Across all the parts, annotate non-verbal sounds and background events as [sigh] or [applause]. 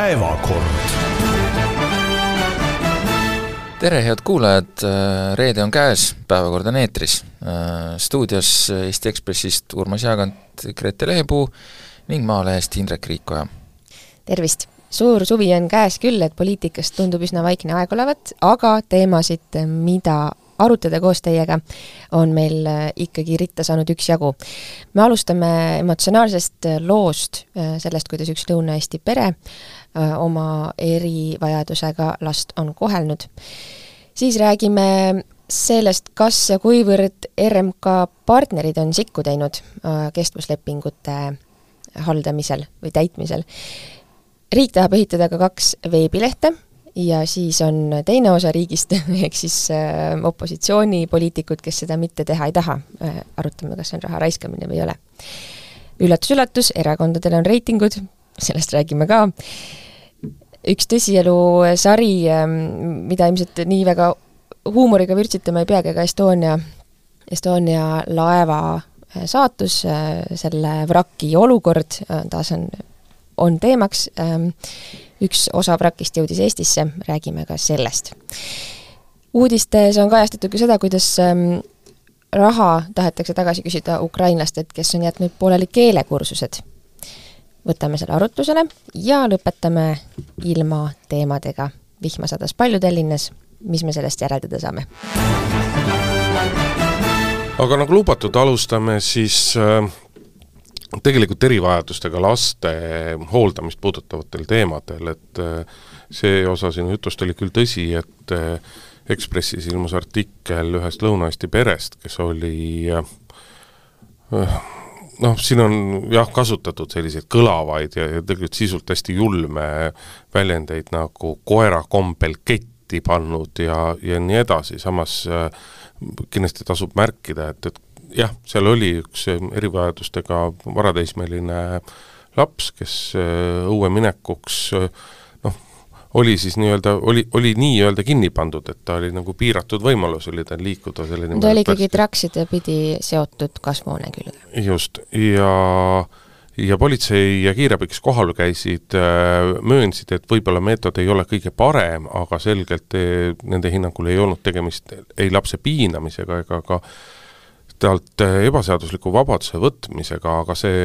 päevakord. tere, head kuulajad, reede on käes, päevakord on eetris. stuudios Eesti Ekspressist Urmas Jaagant, Grete Lehepuu ning Maalehest Indrek Riikoja. tervist! suur suvi on käes küll, et poliitikast tundub üsna vaikne aeg olevat, aga teemasid, mida arutada koos teiega, on meil äh, ikkagi ritta saanud üksjagu. me alustame emotsionaalsest äh, loost, äh, sellest, kuidas üks Lõuna-Eesti pere oma erivajadusega last on kohelnud. siis räägime sellest, kas ja kuivõrd RMK partnerid on sikku teinud kestvuslepingute haldamisel või täitmisel. riik tahab ehitada ka kaks veebilehte ja siis on teine osa riigist, [laughs] ehk siis äh, opositsioonipoliitikud, kes seda mitte teha ei taha äh,. arutame, kas see on raha raiskamine või ei ole. üllatus-üllatus, erakondadel on reitingud, sellest räägime ka. üks tõsielu sari äh,, mida ilmselt nii väga huumoriga vürtsitama ei peagi, aga Estonia, Estonia laeva äh, saatus, äh, selle vraki olukord, äh, taas on, on teemaks ähm, üks osa vrakist jõudis Eestisse, räägime ka sellest. uudistes on kajastatud ka seda, kuidas ähm, raha tahetakse tagasi küsida ukrainlastelt, kes on jätnud pooleli keelekursused. Võtame selle arutlusele ja lõpetame ilma teemadega. vihma sadas palju Tallinnas, mis me sellest järeldada saame? aga nagu lubatud, alustame siis äh, tegelikult erivajadustega laste hooldamist puudutavatel teemadel, et äh, see osa sinu jutust oli küll tõsi, et äh, Ekspressis ilmus artikkel ühest Lõuna-Eesti perest, kes oli äh, noh, siin on jah, kasutatud selliseid kõlavaid ja, ja tegelikult sisult hästi julme väljendeid nagu koera kombel ketti pannud ja, ja nii edasi, samas kindlasti tasub märkida, et, et jah, seal oli üks erivajadustega varateismeline laps, kes äh, õue minekuks äh, oli siis nii-öelda, oli, oli nii-öelda kinni pandud, et ta oli nagu piiratud võimalus oli tal liikuda selle nimel. ta oli ikkagi trakside pidi seotud kasvuhoone külge. just, ja ja politsei ja kiirabi, kes kohal käisid, äh, möönsid, et võib-olla meetod ei ole kõige parem, aga selgelt nende hinnangul ei olnud tegemist ei lapse piinamisega ega ka talt äh, ebaseadusliku vabaduse võtmisega, aga see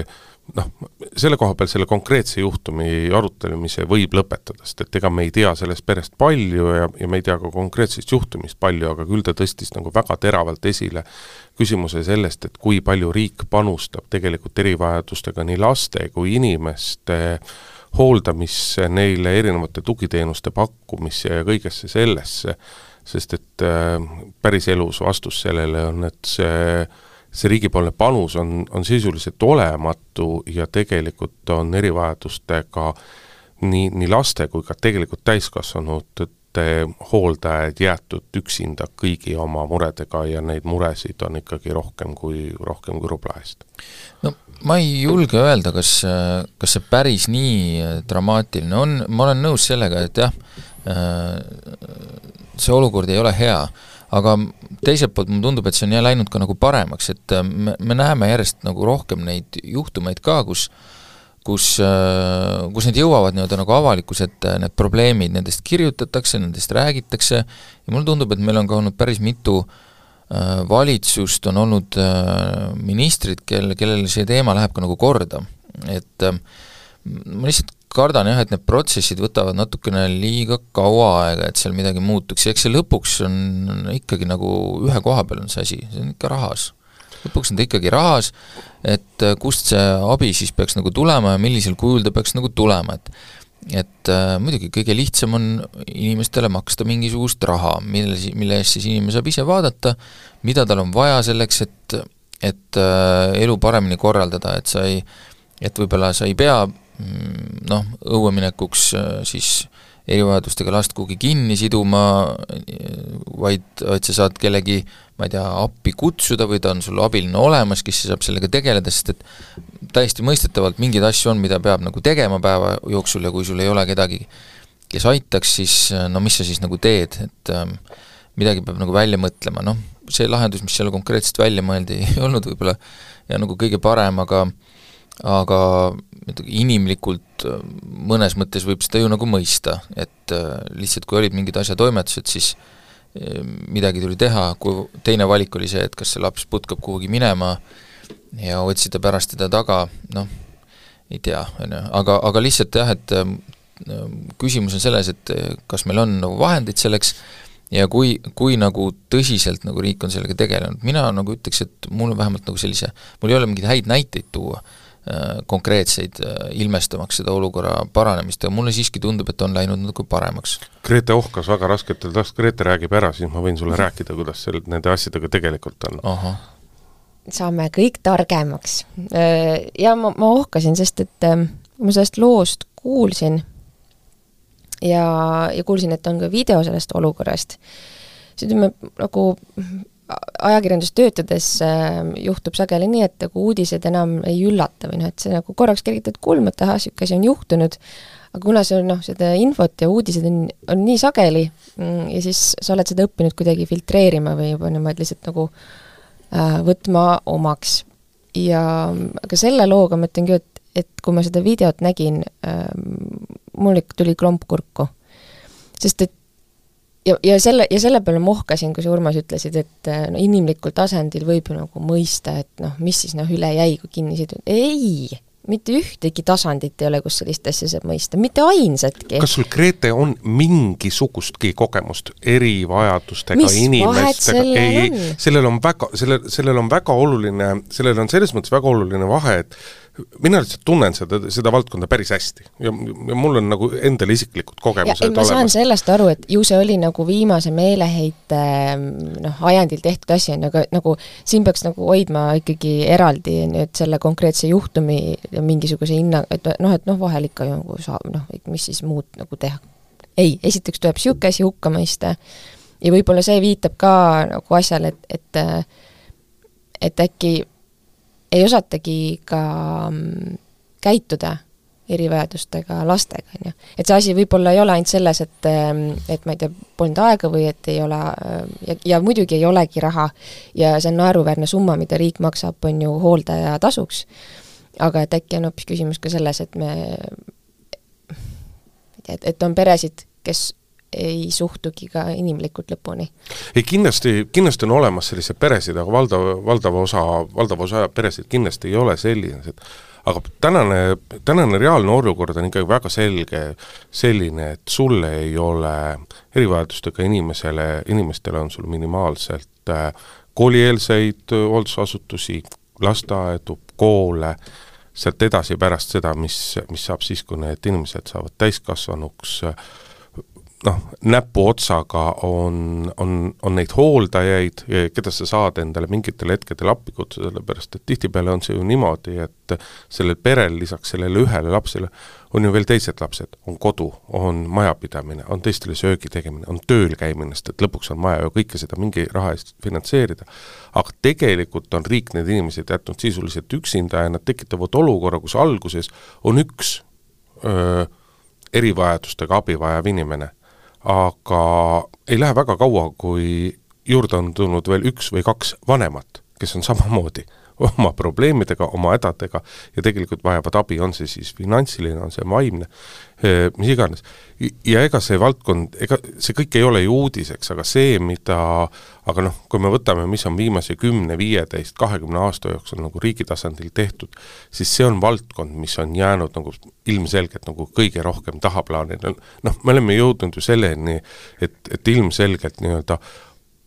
noh, selle koha peal selle konkreetse juhtumi arutlemise võib lõpetada, sest et ega me ei tea sellest perest palju ja, ja me ei tea ka konkreetsest juhtumist palju, aga küll ta tõstis nagu väga teravalt esile küsimuse sellest, et kui palju riik panustab tegelikult erivajadustega nii laste kui inimeste hooldamisse, neile erinevate tugiteenuste pakkumisse ja kõigesse sellesse sest et äh, päriselus vastus sellele on, et see, see riigipoolne panus on, on sisuliselt olematu ja tegelikult on erivajadustega nii, nii laste kui ka tegelikult täiskasvanute hooldajad jäetud üksinda kõigi oma muredega ja neid muresid on ikkagi rohkem kui, rohkem kui rubla eest. no ma ei julge öelda, kas, kas see päris nii dramaatiline on, ma olen nõus sellega, et jah, see olukord ei ole hea, aga teiselt poolt mulle tundub, et see on jah läinud ka nagu paremaks, et äh, me, me näeme järjest nagu rohkem neid juhtumeid ka, kus kus, äh, kus need jõuavad nii-öelda nagu avalikkuse ette, need probleemid, nendest kirjutatakse, nendest räägitakse ja mulle tundub, et meil on ka olnud päris mitu äh, valitsust, on olnud ministrid, kel, kellel see teema läheb ka nagu korda. et ma lihtsalt kardan jah, et need protsessid võtavad natukene liiga kaua aega, et seal midagi muutuks ja eks see lõpuks on ikkagi nagu ühe koha peal on see asi, see on ikka rahas. lõpuks on ta ikkagi rahas, et äh, kust see abi siis peaks nagu tulema ja millisel kujul ta peaks nagu tulema, et et äh, muidugi kõige lihtsam on inimestele maksta mingisugust raha, mille, mille eest siis inimene saab ise vaadata, mida tal on vaja selleks, et et äh, elu paremini korraldada, et sa ei, et võib-olla sa ei pea noh, õueminekuks äh, siis erivajadustega last kuhugi kinni siduma, vaid, vaid sa saad kellegi, ma ei tea, appi kutsuda või ta on sul abiline olemas, kes saab sellega tegeleda, sest et täiesti mõistetavalt mingeid asju on, mida peab nagu tegema päeva jooksul ja kui sul ei ole kedagi, kes aitaks, siis no mis sa siis nagu teed, et ähm, midagi peab nagu välja mõtlema, noh, see lahendus, mis seal konkreetselt välja mõeldi, [laughs] ei olnud võib-olla ja nagu kõige parem, aga aga inimlikult äh, mõnes mõttes võib seda ju nagu mõista, et äh, lihtsalt kui olid mingid asjatoimetused, siis äh, midagi tuli teha, kui teine valik oli see, et kas see laps putkab kuhugi minema ja otsida pärast teda taga, noh, ei tea, on ju, aga, aga lihtsalt jah, et küsimus on selles, et kas meil on nagu vahendeid selleks ja kui, kui nagu tõsiselt nagu riik on sellega tegelenud, mina nagu ütleks, et mul on vähemalt nagu sellise, mul ei ole mingeid häid näiteid tuua konkreetseid äh, ilmestamaks seda olukorra paranemist ja mulle siiski tundub, et on läinud nagu paremaks. Grete ohkas väga rasketel task-, Grete räägib ära, siis ma võin sulle rääkida, kuidas seal nende asjadega tegelikult on. saame kõik targemaks. Äh, ja ma, ma ohkasin, sest et ma sellest loost kuulsin ja, ja kuulsin, et on ka video sellest olukorrast, siis ütleme, nagu ajakirjandus töötades äh, juhtub sageli nii, et nagu uudised enam ei üllata või noh, et see nagu korraks kergitad kulmu, et ahah, niisugune asi on juhtunud, aga kuna see on noh, seda infot ja uudised on, on nii sageli mm, ja siis sa oled seda õppinud kuidagi filtreerima või juba niimoodi lihtsalt nagu äh, võtma omaks. ja aga selle looga ma ütlen küll, et, et kui ma seda videot nägin äh,, mul tuli klomp kurku. sest et ja, ja selle, ja selle peale ma ohkasin, kui sa, Urmas, ütlesid, et no inimlikul tasandil võib ju nagu mõista, et noh, mis siis noh, üle jäi, kui kinni sidud, ei! mitte ühtegi tasandit ei ole, kus sellist asja saab mõista, mitte ainsatki. kas sul, Grete, on mingisugustki kogemust erivajadustega inimestega? ei, ei, sellel on väga, sellel, sellel on väga oluline, sellel on selles mõttes väga oluline vahe, et mina lihtsalt tunnen seda, seda valdkonda päris hästi ja, ja mul on nagu endal isiklikud kogemused olemas. ma saan sellest aru, et ju see oli nagu viimase meeleheite noh, ajendil tehtud asi, on ju, aga nagu siin peaks nagu hoidma ikkagi eraldi nüüd selle konkreetse juhtumi mingisuguse hinna, et noh, et noh, vahel ikka nagu saab, noh, mis siis muud nagu teha. ei, esiteks tuleb niisugune asi hukka mõista ja võib-olla see viitab ka nagu asjale, et, et et äkki ei osatagi ka mm, käituda erivajadustega lastega, on ju. et see asi võib-olla ei ole ainult selles, et, mm, et ma ei tea, polnud aega või et ei ole ja, ja muidugi ei olegi raha ja see on naeruväärne summa, mida riik maksab, on ju, hooldaja tasuks, aga et äkki on hoopis küsimus ka selles, et me, et, et on peresid, kes ei suhtugi ka inimlikult lõpuni. ei kindlasti, kindlasti on olemas selliseid peresid, aga valdav, valdav osa, valdav osa peresid kindlasti ei ole sellised, aga tänane, tänane reaalne olukord on ikkagi väga selge selline, et sulle ei ole erivajadustega inimesele, inimestele on sul minimaalselt äh, koolieelseid hooldusasutusi, lasteaedu, koole, sealt edasi pärast seda, mis, mis saab siis, kui need inimesed saavad täiskasvanuks äh,, noh, näpuotsaga on, on, on neid hooldajaid, keda sa saad endale mingitel hetkedel appi kutsuda, sellepärast et tihtipeale on see ju niimoodi, et sellel perel lisaks sellele ühele lapsele on ju veel teised lapsed, on kodu, on majapidamine, on teistele söögi tegemine, on tööl käimine, sest et lõpuks on vaja ju kõike seda mingi raha eest finantseerida. aga tegelikult on riik need inimesed jätnud sisuliselt üksinda ja nad tekitavad olukorra, kus alguses on üks öö, erivajadustega abi vajav inimene aga ei lähe väga kaua, kui juurde on tulnud veel üks või kaks vanemat, kes on samamoodi [laughs] oma probleemidega, oma hädadega ja tegelikult vajavad abi, on see siis finantsiline, on see vaimne, eh, mis iganes. ja ega see valdkond, ega see kõik ei ole ju uudiseks, aga see, mida, aga noh, kui me võtame, mis on viimase kümne, viieteist, kahekümne aasta jooksul nagu riigi tasandil tehtud, siis see on valdkond, mis on jäänud nagu ilmselgelt nagu kõige rohkem tahaplaanile, noh, me oleme jõudnud ju selleni, et, et ilmselgelt nii-öelda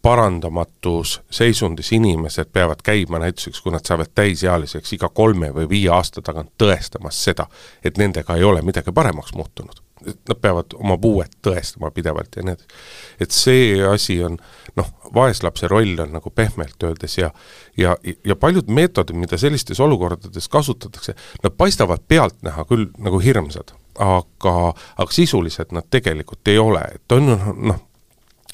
parandamatus seisundis inimesed peavad käima näituseks, kui nad saavad täisealiseks iga kolme või viie aasta tagant tõestamas seda, et nendega ei ole midagi paremaks muutunud. Nad peavad oma puuet tõestama pidevalt ja edasi. et see asi on noh, vaeslapse roll on nagu pehmelt öeldes ja ja, ja paljud meetodid, mida sellistes olukordades kasutatakse, nad paistavad pealtnäha küll nagu hirmsad, aga, aga sisuliselt nad tegelikult ei ole, et on noh,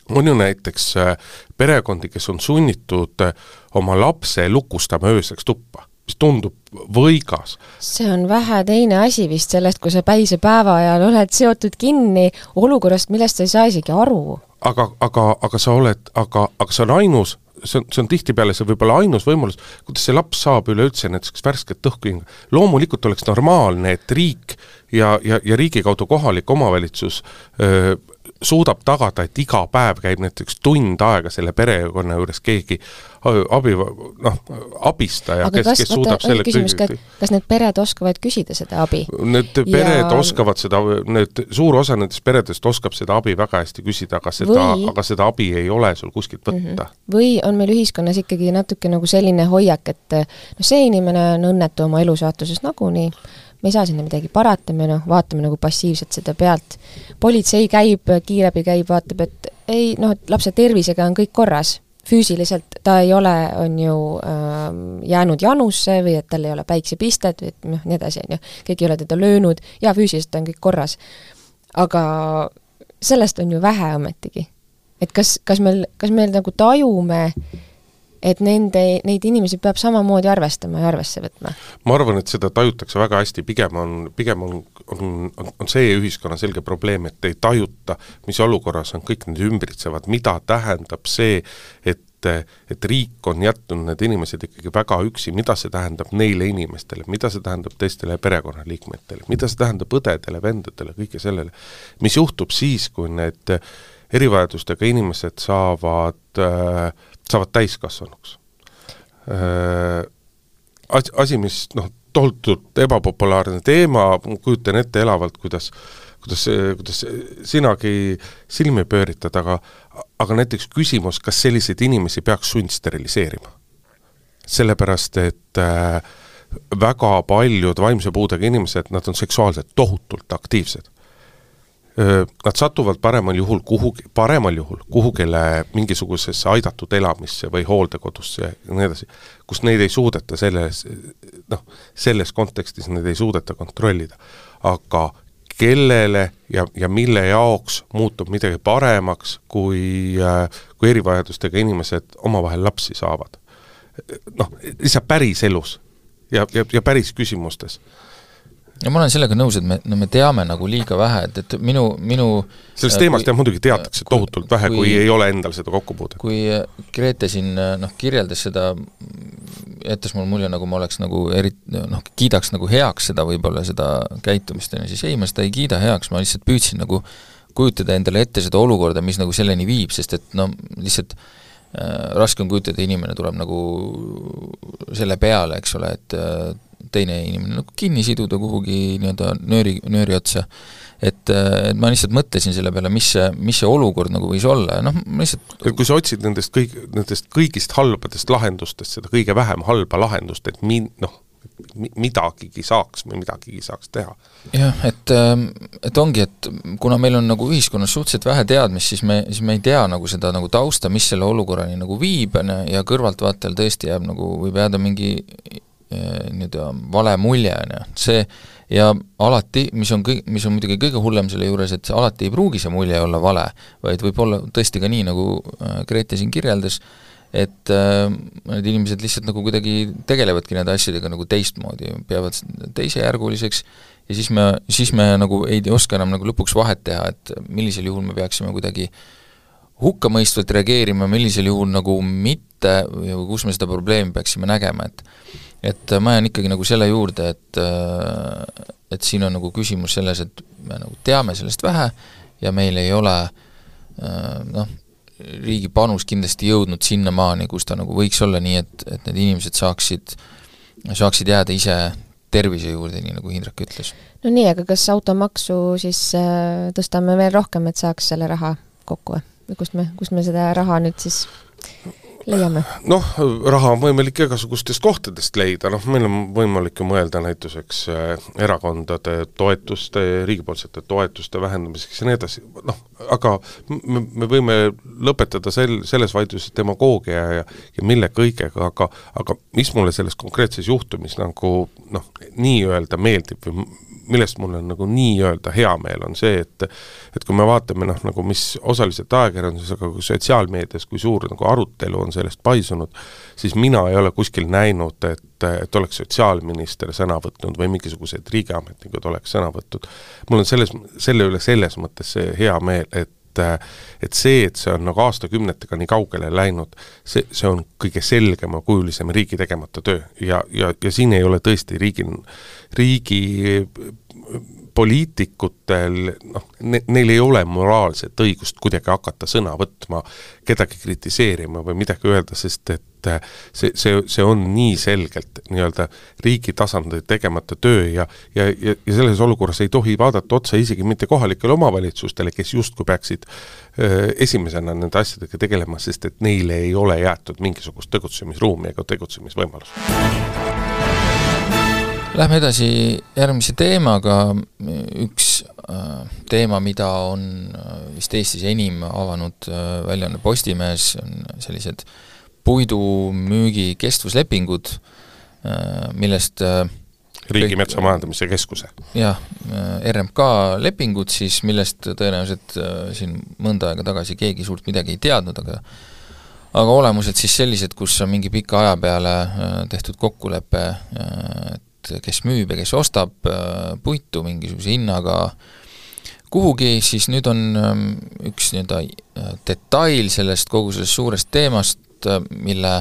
on ju näiteks äh, perekondi, kes on sunnitud äh, oma lapse lukustama ööseks tuppa, mis tundub võigas. see on vähe teine asi vist sellest, kui sa päise päeva ajal oled seotud kinni olukorrast, millest sa ei saa isegi aru. aga, aga, aga sa oled, aga, aga see on ainus see on, see on tihtipeale see võib-olla ainus võimalus, kuidas see laps saab üleüldse näiteks värsket õhku hinga. loomulikult oleks normaalne, et riik ja, ja, ja riigi kaudu kohalik omavalitsus öö, suudab tagada, et iga päev käib näiteks tund aega selle perekonna juures keegi abi, noh, abistaja, kes, kes suudab selle küsimus ka, et kas need pered oskavad küsida seda abi? Need pered ja... oskavad seda, need, suur osa nendest peredest oskab seda abi väga hästi küsida, aga seda või..., aga seda abi ei ole sul kuskilt võtta mm. -hmm. või on meil ühiskonnas ikkagi natuke nagu selline hoiak, et noh, see inimene on õnnetu oma elusaatuses nagunii, me ei saa sinna midagi parata, me noh, vaatame nagu passiivselt seda pealt. politsei käib, kiirabi käib, vaatab, et ei noh, et lapse tervisega on kõik korras füüsiliselt ta ei ole, on ju äh, jäänud janusse või et tal ei ole päiksepistet või et noh, nii edasi, on ju, keegi ei ole teda löönud ja füüsiliselt on kõik korras. aga sellest on ju vähe ometigi. et kas, kas meil, kas meil nagu tajume, et nende, neid inimesi peab samamoodi arvestama ja arvesse võtma? ma arvan, et seda tajutakse väga hästi, pigem on, pigem on, on, on, on see ühiskonna selge probleem, et ei tajuta, mis olukorras on kõik need ümbritsevad, mida tähendab see, et et riik on jätnud need inimesed ikkagi väga üksi, mida see tähendab neile inimestele, mida see tähendab teistele perekonnaliikmetele, mida see tähendab õdedele, vendadele, kõike sellele. mis juhtub siis, kui need erivajadustega inimesed saavad äh, saavad täiskasvanuks. Äh, asi, asi, mis noh, tohutult ebapopulaarne teema, kujutan ette elavalt, kuidas kuidas, kuidas sinagi silmi pööritad, aga aga näiteks küsimus, kas selliseid inimesi peaks sundsteriliseerima? sellepärast, et äh, väga paljud vaimse puudega inimesed, nad on seksuaalselt tohutult aktiivsed nad satuvad paremal juhul kuhugi, paremal juhul kuhugile mingisugusesse aidatud elamisse või hooldekodusse ja nii edasi, kus neid ei suudeta selles, noh, selles kontekstis neid ei suudeta kontrollida. aga kellele ja, ja mille jaoks muutub midagi paremaks, kui, kui erivajadustega inimesed omavahel lapsi saavad. noh, lihtsalt päriselus ja, ja, ja päris küsimustes ja ma olen sellega nõus, et me, no me teame nagu liiga vähe, et, et minu, minu sellest äh, teemast jah, muidugi teatakse tohutult vähe, kui ei ole endal seda kokkupuudet. kui Grete siin noh, kirjeldas seda, jättis mul mulje, nagu ma oleks nagu eri-, noh, kiidaks nagu heaks seda võib-olla, seda käitumist, on ju, siis ei, ma seda ei kiida heaks, ma lihtsalt püüdsin nagu kujutada endale ette seda olukorda, mis nagu selleni viib, sest et no lihtsalt äh, raske on kujutada, inimene tuleb nagu selle peale, eks ole, et äh, teine inimene nagu kinni siduda kuhugi nii-öelda nööri, nööri otsa. et, et ma lihtsalt mõtlesin selle peale, mis see, mis see olukord nagu võis olla ja noh, ma lihtsalt et kui sa otsid nendest kõik, nendest kõigist halbadest lahendustest seda kõige vähem halba lahendust, et mi-, noh, midagigi saaks või midagigi saaks teha. jah, et, et ongi, et kuna meil on nagu ühiskonnas suhteliselt vähe teadmist, siis me, siis me ei tea nagu seda nagu tausta, mis selle olukorrani nagu viib, on ju, ja kõrvaltvaatajal tõesti jääb nagu, võib jääda mingi Äh, nii-öelda vale mulje, on ju, see ja alati, mis on kõik, mis on muidugi kõige hullem selle juures, et alati ei pruugi see mulje olla vale, vaid võib olla tõesti ka nii, nagu äh, Grete siin kirjeldas, et äh, need inimesed lihtsalt nagu kuidagi tegelevadki nende asjadega nagu teistmoodi, peavad teisejärguliseks ja siis me, siis me nagu ei oska enam nagu lõpuks vahet teha, et millisel juhul me peaksime kuidagi hukkamõistvalt reageerima, millisel juhul nagu mitte või kus me seda probleemi peaksime nägema, et et ma jään ikkagi nagu selle juurde, et et siin on nagu küsimus selles, et me nagu teame sellest vähe ja meil ei ole noh, riigi panus kindlasti jõudnud sinnamaani, kus ta nagu võiks olla, nii et, et need inimesed saaksid, saaksid jääda ise tervise juurde, nii nagu Hindrek ütles. no nii, aga kas automaksu siis äh, tõstame veel rohkem, et saaks selle raha kokku või kust me, kust me seda raha nüüd siis leiame? noh, raha on võimalik igasugustest kohtadest leida, noh meil on võimalik ju mõelda näituseks äh, erakondade toetuste, riigipoolsete toetuste vähendamiseks ja nii edasi, noh, aga me, me võime lõpetada sel, selles vaidluses demagoogia ja, ja mille kõigega, aga aga mis mulle selles konkreetses juhtumis nagu noh, nii-öelda meeldib või millest mul on nagu nii-öelda hea meel, on see, et et kui me vaatame noh, nagu mis osaliselt ajakirjanduses, aga ka sotsiaalmeedias, kui suur nagu arutelu on sellest paisunud, siis mina ei ole kuskil näinud, et, et oleks sotsiaalminister sõna võtnud või mingisugused riigiametnikud oleks sõna võtnud. mul on selles, selle üle selles mõttes see hea meel, et et see, et see on nagu aastakümnetega nii kaugele läinud, see, see on kõige selgemakujulisem riigi tegemata töö. Ja, ja, ja siin ei ole tõesti riigil, riigi poliitikutel noh ne,, neil ei ole moraalset õigust kuidagi hakata sõna võtma, kedagi kritiseerima või midagi öelda, sest et see, see, see on nii selgelt nii-öelda riigi tasandil tegemata töö ja ja, ja, ja selles olukorras ei tohi vaadata otsa isegi mitte kohalikele omavalitsustele, kes justkui peaksid öö, esimesena nende asjadega tegelema, sest et neile ei ole jäetud mingisugust tegutsemisruumi ega tegutsemisvõimalust Lähme edasi järgmise teemaga, üks äh, teema, mida on äh, vist Eestis enim avanud äh, väljaanne Postimees, on sellised puidumüügi kestvuslepingud, millest Riigimetsa Majandamise Keskuse. jah, RMK lepingud siis, millest tõenäoliselt siin mõnda aega tagasi keegi suurt midagi ei teadnud, aga aga olemuselt siis sellised, kus on mingi pika aja peale tehtud kokkulepe, et kes müüb ja kes ostab äh, puitu mingisuguse hinnaga kuhugi, siis nüüd on ähm, üks nii-öelda äh, detail sellest kogu sellest suurest teemast, äh, mille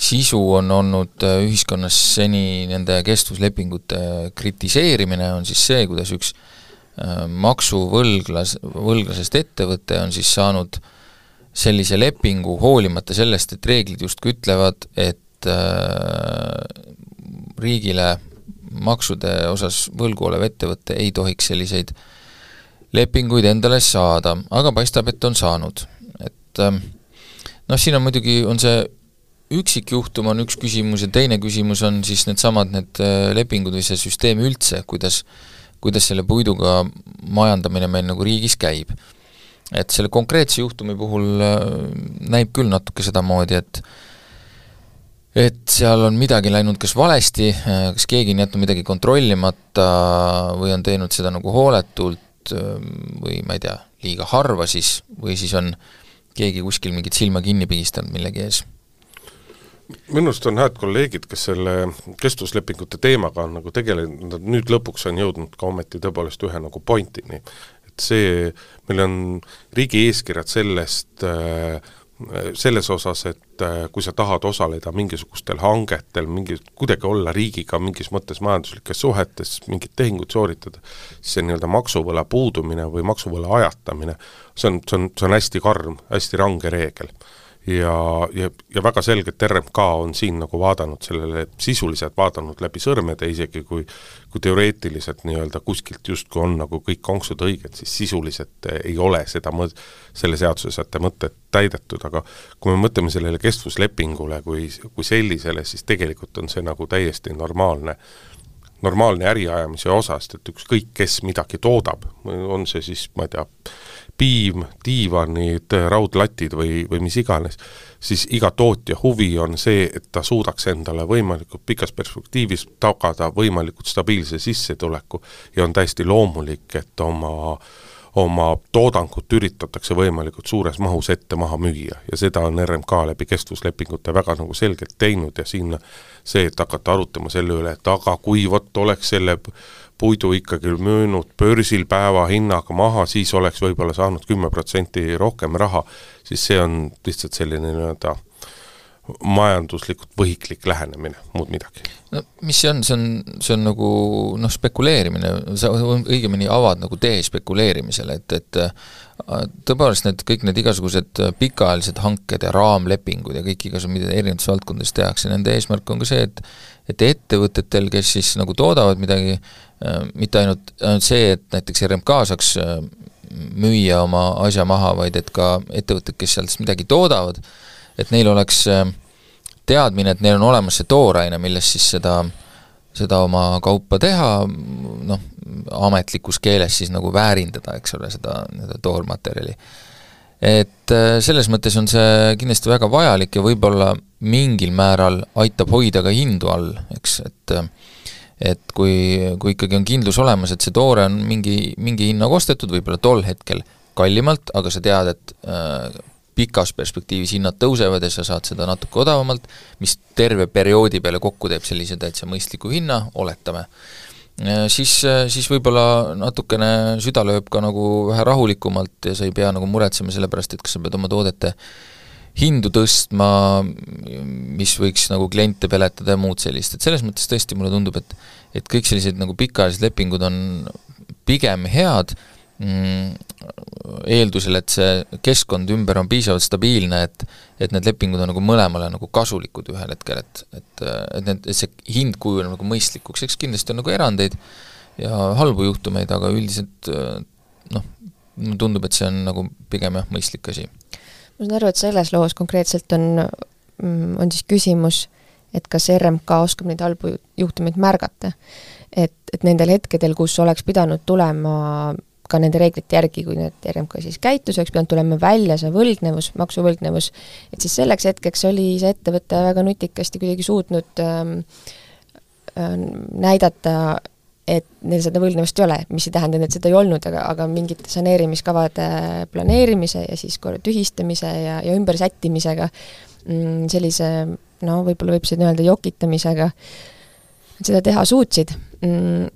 sisu on olnud ühiskonnas seni nende kestvuslepingute kritiseerimine, on siis see, kuidas üks maksuvõlglas, võlglasest ettevõte on siis saanud sellise lepingu hoolimata sellest, et reeglid justkui ütlevad, et riigile maksude osas võlgu olev ettevõte ei tohiks selliseid lepinguid endale saada, aga paistab, et on saanud. et ähm, noh, siin on muidugi, on see üksikjuhtum on üks küsimus ja teine küsimus on siis needsamad need äh, lepingud või see süsteem üldse, kuidas kuidas selle puiduga majandamine meil nagu riigis käib. et selle konkreetse juhtumi puhul äh, näib küll natuke sedamoodi, et et seal on midagi läinud kas valesti, kas keegi on jätnud midagi kontrollimata või on teinud seda nagu hooletult või ma ei tea, liiga harva siis, või siis on keegi kuskil mingit silma kinni pigistanud millegi ees minu arust on head kolleegid, kes selle kestvuslepingute teemaga on nagu tegelenud, nad nüüd lõpuks on jõudnud ka ometi tõepoolest ühe nagu pointini. et see, meil on riigi eeskirjad sellest äh, selles osas, et äh, kui sa tahad osaleda mingisugustel hangetel, mingi, kuidagi olla riigiga mingis mõttes majanduslikes suhetes, mingit tehingut sooritada, siis see nii-öelda maksuvõla puudumine või maksuvõla ajatamine, see on, see on, see on hästi karm, hästi range reegel. Ja, ja, ja väga selgelt RMK on siin nagu vaadanud sellele, sisuliselt vaadanud läbi sõrmede, isegi kui kui teoreetiliselt nii-öelda kuskilt justkui on nagu kõik konksud õiged, siis sisuliselt ei ole seda mõ-, selle seadusesätte mõtet täidetud, aga kui me mõtleme sellele kestvuslepingule kui, kui sellisele, siis tegelikult on see nagu täiesti normaalne normaalne äriajamise osast, et ükskõik, kes midagi toodab, on see siis, ma ei tea, piim, diivanid, raudlatid või, või mis iganes, siis iga tootja huvi on see, et ta suudaks endale võimalikult pikas perspektiivis tagada võimalikult stabiilse sissetuleku. Ja on täiesti loomulik, et oma oma toodangut üritatakse võimalikult suures mahus ette maha müüa. Ja seda on RMK läbi kestvuslepingute väga nagu selgelt teinud ja siin see, et hakata arutama selle üle, et aga kui vot oleks selle puidu ikkagi müünud börsil päevahinnaga maha, siis oleks võib-olla saanud kümme protsenti rohkem raha, siis see on lihtsalt selline nii-öelda majanduslikult võhiklik lähenemine, muud midagi. no mis see on, see on, see on nagu noh, spekuleerimine, sa õigemini avad nagu tee spekuleerimisele, et, et äh, tõepoolest need, kõik need igasugused pikaajalised hanked ja raamlepingud ja kõik igasugused, mida erinevates valdkondades tehakse, nende eesmärk on ka see, et et ettevõtetel, kes siis nagu toodavad midagi, Äh, mitte ainult, ainult see, et näiteks RMK saaks äh, müüa oma asja maha, vaid et ka ettevõtted, kes sealt midagi toodavad, et neil oleks äh, teadmine, et neil on olemas see tooraine, millest siis seda, seda oma kaupa teha, noh, ametlikus keeles siis nagu väärindada, eks ole, seda, seda toormaterjali. et selles mõttes on see kindlasti väga vajalik ja võib-olla mingil määral aitab hoida ka hindu all, eks, et äh, et kui, kui ikkagi on kindlus olemas, et see toore on mingi, mingi hinnaga ostetud, võib-olla tol hetkel kallimalt, aga sa tead, et äh, pikas perspektiivis hinnad tõusevad ja sa saad seda natuke odavamalt, mis terve perioodi peale kokku teeb sellise täitsa mõistliku hinna, oletame. siis, siis võib-olla natukene süda lööb ka nagu vähe rahulikumalt ja sa ei pea nagu muretsema selle pärast, et kas sa pead oma toodete hindu tõstma, mis võiks nagu kliente peletada ja muud sellist, et selles mõttes tõesti mulle tundub, et et kõik sellised nagu pikaajalised lepingud on pigem head mm,, eeldusel, et see keskkond ümber on piisavalt stabiilne, et et need lepingud on nagu mõlemale nagu kasulikud ühel hetkel, et, et, et need, et see hind kujuneb nagu mõistlikuks, eks kindlasti on nagu erandeid ja halbu juhtumeid, aga üldiselt noh, tundub, et see on nagu pigem jah, mõistlik asi. Ma saan aru, et selles loos konkreetselt on, mm, on siis küsimus, et kas RMK oskab neid halbu juhtumeid märgata. et, et nendel hetkedel, kus oleks pidanud tulema ka nende reeglite järgi, kui need RMK siis käitus, oleks pidanud tulema välja see võlgnevus, maksuvõlgnevus, et siis selleks hetkeks oli see ettevõte väga nutikasti kuidagi suutnud ähm, äh, näidata, et neil seda võlgnevust ei ole, mis ei tähenda, et seda ei olnud, aga, aga mingite saneerimiskavade planeerimise ja siis korra tühistamise ja, ja ümbersättimisega mm,, sellise no võib-olla võib siin öelda jokitamisega, seda teha suutsid. Mm,,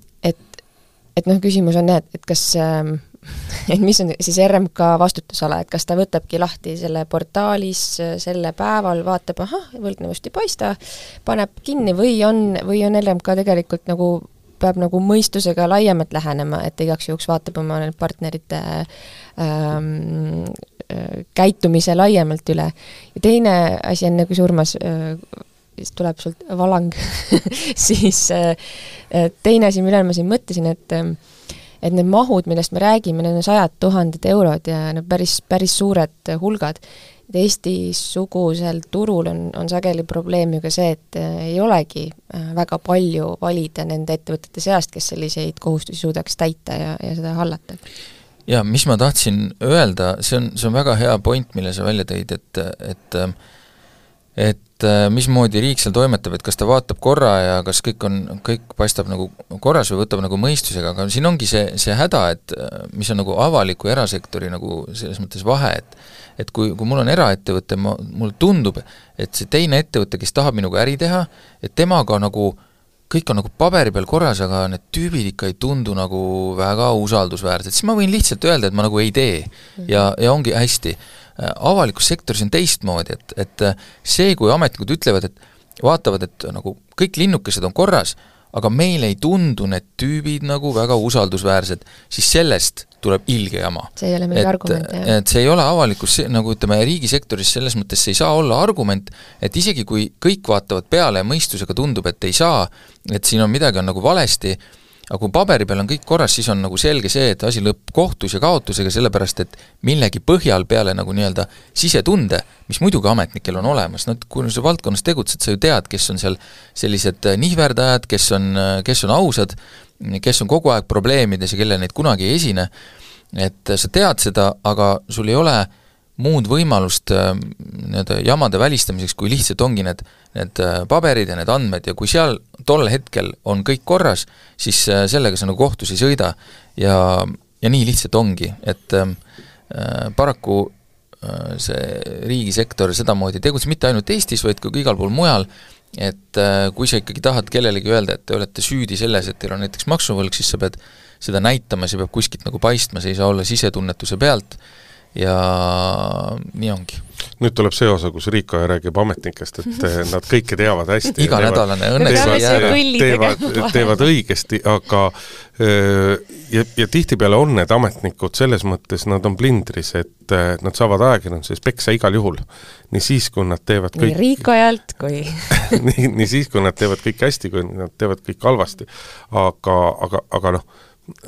et noh, küsimus on jah, et, et kas äh, [laughs] et mis on siis RMK vastutusala, et kas ta võtabki lahti selle portaalis selle päeval, vaatab, ahah, võlgnevust ei paista, paneb kinni või on, või on RMK tegelikult nagu peab nagu mõistusega laiemalt lähenema, et igaks juhuks vaatab oma partnerite ähm, äh, käitumise laiemalt üle. ja teine asi, enne kui Urmas äh, siis tuleb sult valang [laughs] siis äh, äh, teine asi, millele ma siin mõtlesin, et äh, et need mahud, millest me räägime, need on sajad tuhanded eurod ja no päris, päris suured hulgad. Et Eesti-sugusel turul on, on sageli probleem ju ka see, et ei olegi väga palju valida nende ettevõtete seast, kes selliseid kohustusi suudaks täita ja, ja seda hallata. Jaa, mis ma tahtsin öelda, see on, see on väga hea point, mille sa välja tõid, et, et et äh, mismoodi riik seal toimetab, et kas ta vaatab korra ja kas kõik on, kõik paistab nagu korras või võtab nagu mõistusega, aga siin ongi see, see häda, et äh, mis on nagu avaliku ja erasektori nagu selles mõttes vahe, et et kui, kui mul on eraettevõte, ma, mulle tundub, et see teine ettevõte, kes tahab minuga äri teha, et temaga nagu kõik on nagu paberi peal korras, aga need tüübid ikka ei tundu nagu väga usaldusväärsed, siis ma võin lihtsalt öelda, et ma nagu ei tee. ja, ja ongi hästi avalikus sektoris on teistmoodi, et, et äh, see, kui ametnikud ütlevad, et vaatavad, et nagu kõik linnukesed on korras, aga meile ei tundu need tüübid nagu väga usaldusväärsed, siis sellest tuleb ilge jama. see ei ole mingi argument, jah? et see ei ole avalikus, nagu ütleme, riigisektoris selles mõttes see ei saa olla argument, et isegi kui kõik vaatavad peale ja mõistusega tundub, et ei saa, et siin on midagi on nagu valesti, aga kui paberi peal on kõik korras, siis on nagu selge see, et asi lõpeb kohtus ja kaotusega, sellepärast et millegi põhjal peale nagu nii-öelda sisetunde, mis muidugi ametnikel on olemas, no kui sa valdkonnas tegutsed, sa ju tead, kes on seal sellised äh, nihverdajad, kes on, äh, kes on ausad, kes on kogu aeg probleemides ja kellel neid kunagi ei esine, et sa tead seda, aga sul ei ole äh, muud võimalust äh, nii-öelda jamade välistamiseks, kui lihtsalt ongi need, need äh, paberid ja need andmed ja kui seal tol hetkel on kõik korras, siis äh, sellega sa nagu kohtus ei sõida. Ja, ja nii lihtsalt ongi, et äh, paraku äh, see riigisektor sedamoodi ei tegutse mitte ainult Eestis, vaid ka igal pool mujal, et äh, kui sa ikkagi tahad kellelegi öelda, et te olete süüdi selles, et teil on näiteks maksuvõlg, siis sa pead seda näitama, see peab kuskilt nagu paistma, see ei saa olla sisetunnetuse pealt. äh,, ja nii ongi. nüüd tuleb see osa, kus Riiko räägib ametnikest, et [laughs] nad kõike teevad hästi. iganädalane õnneks teevad, teevad, teevad õigesti, aga ja, ja tihtipeale on need ametnikud selles mõttes, nad on plindris, et nad saavad ajakirjanduses peksa igal juhul. nii siis, kui nad teevad kõik nii Riikojalt kui [laughs] nii, nii siis, kui nad teevad kõike hästi, kui nad teevad kõik halvasti. aga, aga, aga noh,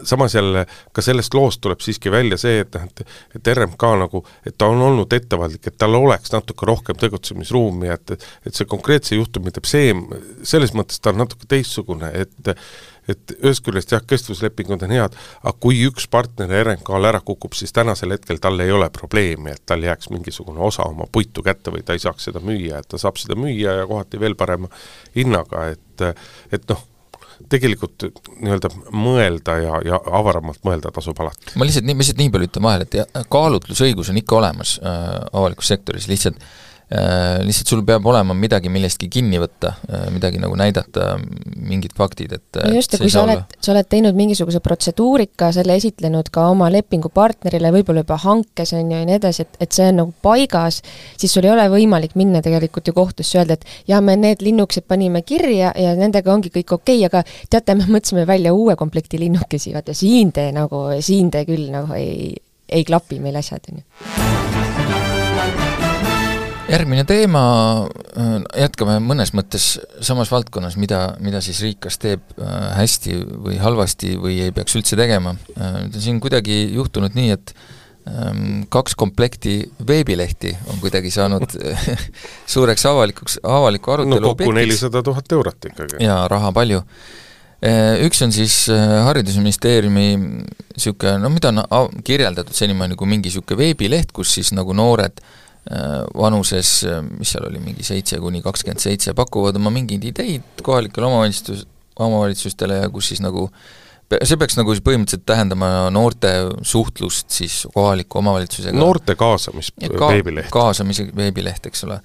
samas jälle ka sellest loost tuleb siiski välja see, et noh, et et RMK nagu, et ta on olnud ettevaatlik, et tal oleks natuke rohkem tegutsemisruumi, et et see konkreetse juhtumi teeb see, selles mõttes ta on natuke teistsugune, et et ühest küljest jah, kestvuslepingud on head, aga kui üks partner RMK-l ära kukub, siis tänasel hetkel tal ei ole probleemi, et tal jääks mingisugune osa oma puitu kätte või ta ei saaks seda müüa, et ta saab seda müüa ja kohati veel parema hinnaga, et et noh, tegelikult nii-öelda mõelda ja, ja avaramalt mõelda tasub alati. ma lihtsalt nii, ma lihtsalt nii palju ütlen vahele, et kaalutlusõigus on ikka olemas äh, avalikus sektoris, lihtsalt Äh, lihtsalt sul peab olema midagi millestki kinni võtta, äh, midagi nagu näidata, mingid faktid, et no just, ja kui sa oled, sa oled teinud mingisuguse protseduurika, selle esitlenud ka oma lepingupartnerile, võib-olla juba hankes, on ju, ja nii edasi, et, et see on nagu paigas, siis sul ei ole võimalik minna tegelikult ju kohtusse öelda, et jaa, me need linnukesed panime kirja ja nendega ongi kõik okei okay,, aga teate, me mõtlesime välja uue komplekti linnukesi, vaata siin te nagu, siin te küll nagu ei, ei klapi meil asjad, on ju järgmine teema, äh, jätkame mõnes mõttes samas valdkonnas, mida, mida siis riik kas teeb äh, hästi või halvasti või ei peaks üldse tegema. Äh, nüüd on siin kuidagi juhtunud nii, et ähm, kaks komplekti veebilehti on kuidagi saanud [laughs] suureks avalikuks, avaliku arutelu no kokku nelisada tuhat eurot ikkagi. jaa, raha palju. Üks on siis Haridusministeeriumi niisugune, no mida on kirjeldatud senimaani kui mingi niisugune veebileht, kus siis nagu noored äh, Äh, vanuses, äh, mis seal oli, mingi seitse kuni kakskümmend seitse, pakuvad oma mingeid ideid kohalikele omavalitsus, omavalitsustele ja kus siis nagu see peaks nagu siis põhimõtteliselt tähendama noorte suhtlust siis kohaliku omavalitsusega. noorte kaasamis ka, veebileht. kaasamise veebileht, eks ole.